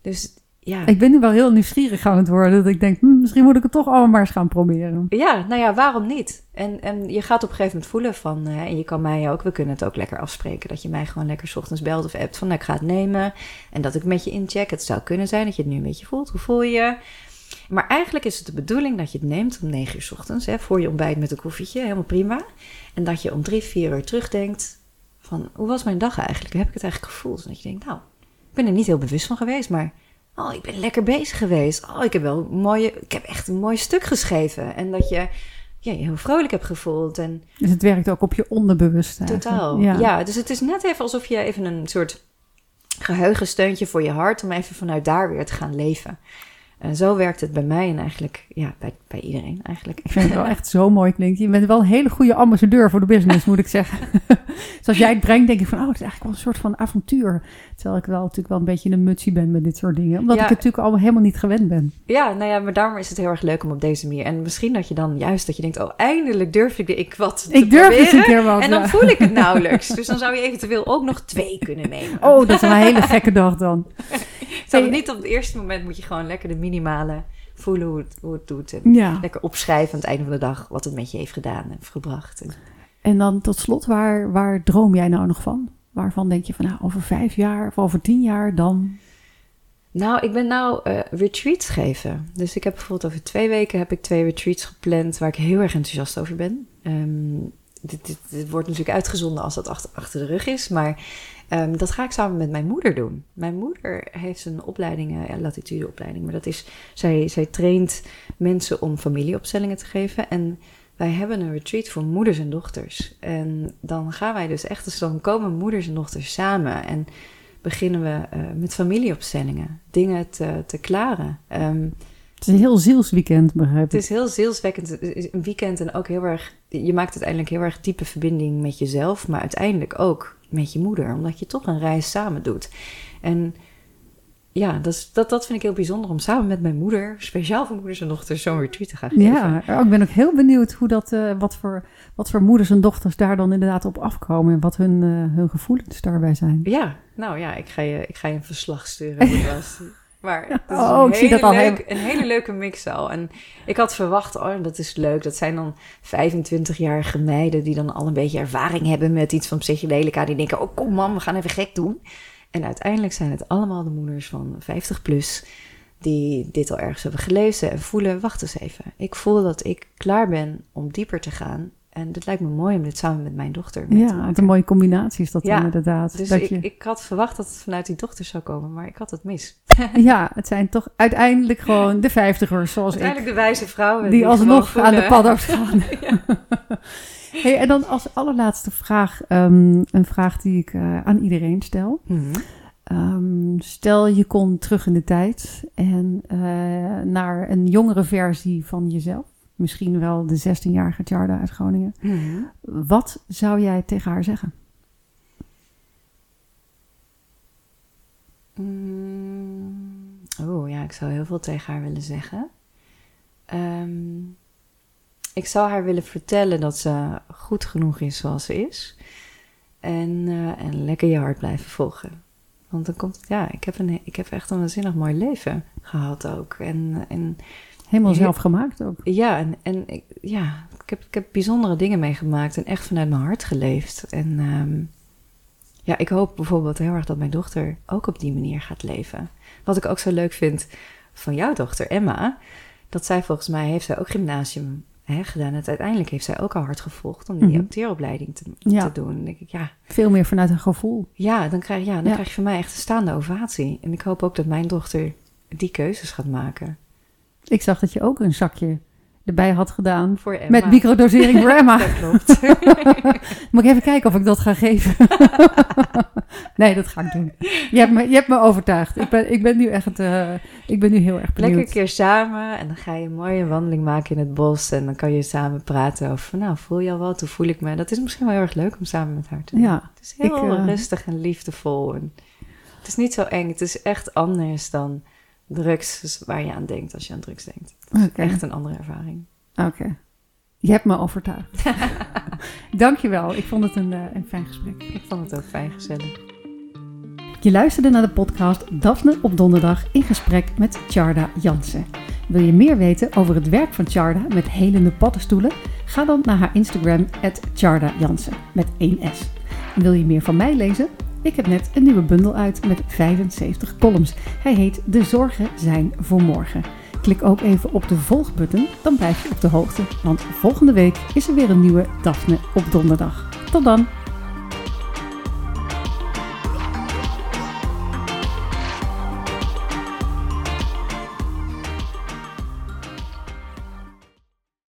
Dus ja, Ik ben nu wel heel nieuwsgierig aan het worden. Dat ik denk, hm, misschien moet ik het toch allemaal maar eens gaan proberen. ja, nou ja, waarom niet? En, en je gaat op een gegeven moment voelen van, eh, en je kan mij ook, we kunnen het ook lekker afspreken, dat je mij gewoon lekker 's ochtends belt of appt van, nou, ik ga het nemen. En dat ik met je incheck. Het zou kunnen zijn dat je het nu een beetje voelt. Hoe voel je? Maar eigenlijk is het de bedoeling dat je het neemt om 9 uur 's ochtends, hè, voor je ontbijt met een koffietje, helemaal prima. En dat je om drie, vier uur terugdenkt van, hoe was mijn dag eigenlijk? Hoe heb ik het eigenlijk gevoeld? En dat je denkt, nou, ik ben er niet heel bewust van geweest, maar oh, ik ben lekker bezig geweest. Oh, ik heb wel een mooie, ik heb echt een mooi stuk geschreven. En dat je ja, je heel vrolijk hebt gevoeld. En Dus het werkt ook op je onderbewustzijn. totaal. Ja. Ja. dus het is net even alsof je even een soort geheugensteuntje voor je hart om even vanuit daar weer te gaan leven. En zo werkt het bij mij en eigenlijk ja, bij, bij iedereen eigenlijk. Ik vind het wel echt zo mooi klinkt. Je bent wel een hele goede ambassadeur voor de business, moet ik zeggen. <laughs> Zoals jij het brengt, denk ik van, oh, het is eigenlijk wel een soort van avontuur. Terwijl ik wel natuurlijk wel een beetje een mutsie ben met dit soort dingen. Omdat Ja. ik het natuurlijk allemaal helemaal niet gewend ben. Ja, nou ja, maar daarom is het heel erg leuk om op deze manier. En misschien dat je dan juist dat je denkt, oh, eindelijk durf ik, ik wat te ik durf proberen. een keer wat. En dan ja. voel ik het <laughs> nauwelijks. Dus dan zou je eventueel ook nog twee kunnen nemen. Oh, dat is een hele gekke dag dan. <laughs> Zou Hey. niet op het eerste moment moet je gewoon lekker de minimale voelen hoe het, hoe het doet. En Ja. lekker opschrijven aan het einde van de dag wat het met je heeft gedaan en gebracht. En- En dan tot slot, waar, waar droom jij nou nog van? Waarvan denk je van, nou, over vijf jaar of over tien jaar dan... Nou, ik ben nou eh, retreats geven. Dus ik heb bijvoorbeeld over twee weken heb ik twee retreats gepland waar ik heel erg enthousiast over ben. Ehm, dit, dit, dit wordt natuurlijk uitgezonden als dat achter, achter de rug is, maar ehm, dat ga ik samen met mijn moeder doen. Mijn moeder heeft een opleiding, eh, ja, latitudeopleiding, maar dat is, zij, zij traint mensen om familieopstellingen te geven en wij hebben een retreat voor moeders en dochters. En dan gaan wij dus echt, dus dan komen moeders en dochters samen en beginnen we eh, met familieopstellingen, dingen te, te klaren. Ehm, Het is een heel zielsweekend, begrijp het ik. is heel zielswekkend, het is een weekend en ook heel erg, je maakt uiteindelijk heel erg diepe verbinding met jezelf, maar uiteindelijk ook met je moeder, omdat je toch een reis samen doet. En ja, dat, is, dat, dat vind ik heel bijzonder om samen met mijn moeder, speciaal voor moeders en dochters, zo'n retreat te gaan geven. Ja, ik ben ook heel benieuwd hoe dat, eh, wat, voor, wat voor moeders en dochters daar dan inderdaad op afkomen en wat hun, eh, hun gevoelens daarbij zijn. Ja, nou ja, ik ga je, ik ga je een verslag sturen. <laughs> Maar het is Oh, een, ik zie hele dat al leuk, een hele leuke mix al. En ik had verwacht, oh, dat is leuk. Dat zijn dan 25-jarige meiden die dan al een beetje ervaring hebben met iets van psychedelica. Die denken, oh kom man, we gaan even gek doen. En uiteindelijk zijn het allemaal de moeders van 50 plus die dit al ergens hebben gelezen en voelen. Wacht eens even, ik voel dat ik klaar ben om dieper te gaan. En het lijkt me mooi om dit samen met mijn dochter mee te Ja, maken. wat een mooie combinatie is dat Ja, inderdaad. Dus dat ik, je, ik had verwacht dat het vanuit die dochter zou komen, maar ik had het mis. <laughs> ja, het zijn toch uiteindelijk gewoon de vijftigers zoals ik. Uiteindelijk de wijze vrouwen die alsnog aan de paddo's <laughs> gaan. <laughs> hey, en dan als allerlaatste vraag, ehm, een vraag die ik eh, aan iedereen stel. Mhm. Ehm, stel je kon terug in de tijd en eh, naar een jongere versie van jezelf. Misschien wel de 16-jarige Tjarda uit Groningen. Mhm. Wat zou jij tegen haar zeggen? Mm, Oh ja, ik zou heel veel tegen haar willen zeggen. Ehm, ik zou haar willen vertellen dat ze goed genoeg is zoals ze is. En, eh, en lekker je hart blijven volgen. Want dan komt het, ja, ik heb, een, ik heb echt een waanzinnig mooi leven gehad ook. En, en Helemaal zelf gemaakt ook. ja, en, en ik, ja, ik, heb, ik heb bijzondere dingen meegemaakt en echt vanuit mijn hart geleefd. En ehm, ja, ik hoop bijvoorbeeld heel erg dat mijn dochter ook op die manier gaat leven. Wat ik ook zo leuk vind van jouw dochter Emma, dat zij volgens mij heeft zij ook gymnasium hè, gedaan. En uiteindelijk heeft zij ook al hard gevolgd om die Mhm. acteeropleiding te, Ja. te doen. Denk ik, ja, Veel meer vanuit een gevoel. ja, dan, krijg, ja, dan Ja. krijg je van mij echt een staande ovatie. En ik hoop ook dat mijn dochter die keuzes gaat maken. Ik zag dat je ook een zakje erbij had gedaan. Voor Emma. Met microdosering voor Emma. <laughs> Dat klopt. <laughs> Moet ik even kijken of ik dat ga geven? <laughs> nee, dat ga ik doen. Je hebt me, je hebt me overtuigd. Ik ben, ik ben nu echt, eh, ik ben nu heel erg benieuwd. Lekker een keer samen en dan ga je een mooie wandeling maken in het bos. En dan kan je samen praten over, nou, voel je al wat? Hoe voel ik me? Dat is misschien wel heel erg leuk om samen met haar te doen. Ja, Het is heel ik, eh, rustig en liefdevol. En het is niet zo eng. Het is echt anders dan drugs dus waar je aan denkt als je aan drugs denkt. oké. Echt een andere ervaring. Oké. Je hebt me overtuigd. <laughs> Dankjewel. Ik vond het een, eh, een fijn gesprek. Ik vond het ook fijn gezellig. Je luisterde naar de podcast Daphne op donderdag in gesprek met Tjarda Jansen. Wil je meer weten over het werk van Tjarda met helende paddenstoelen? Ga dan naar haar Instagram, Tjarda Jansen, met 1 S. En wil je meer van mij lezen? Ik heb net een nieuwe bundel uit met 75 columns. Hij heet De Zorgen zijn voor morgen. Klik ook even op de volgbutton, dan blijf je op de hoogte. Want volgende week is er weer een nieuwe Daphne op donderdag. Tot dan!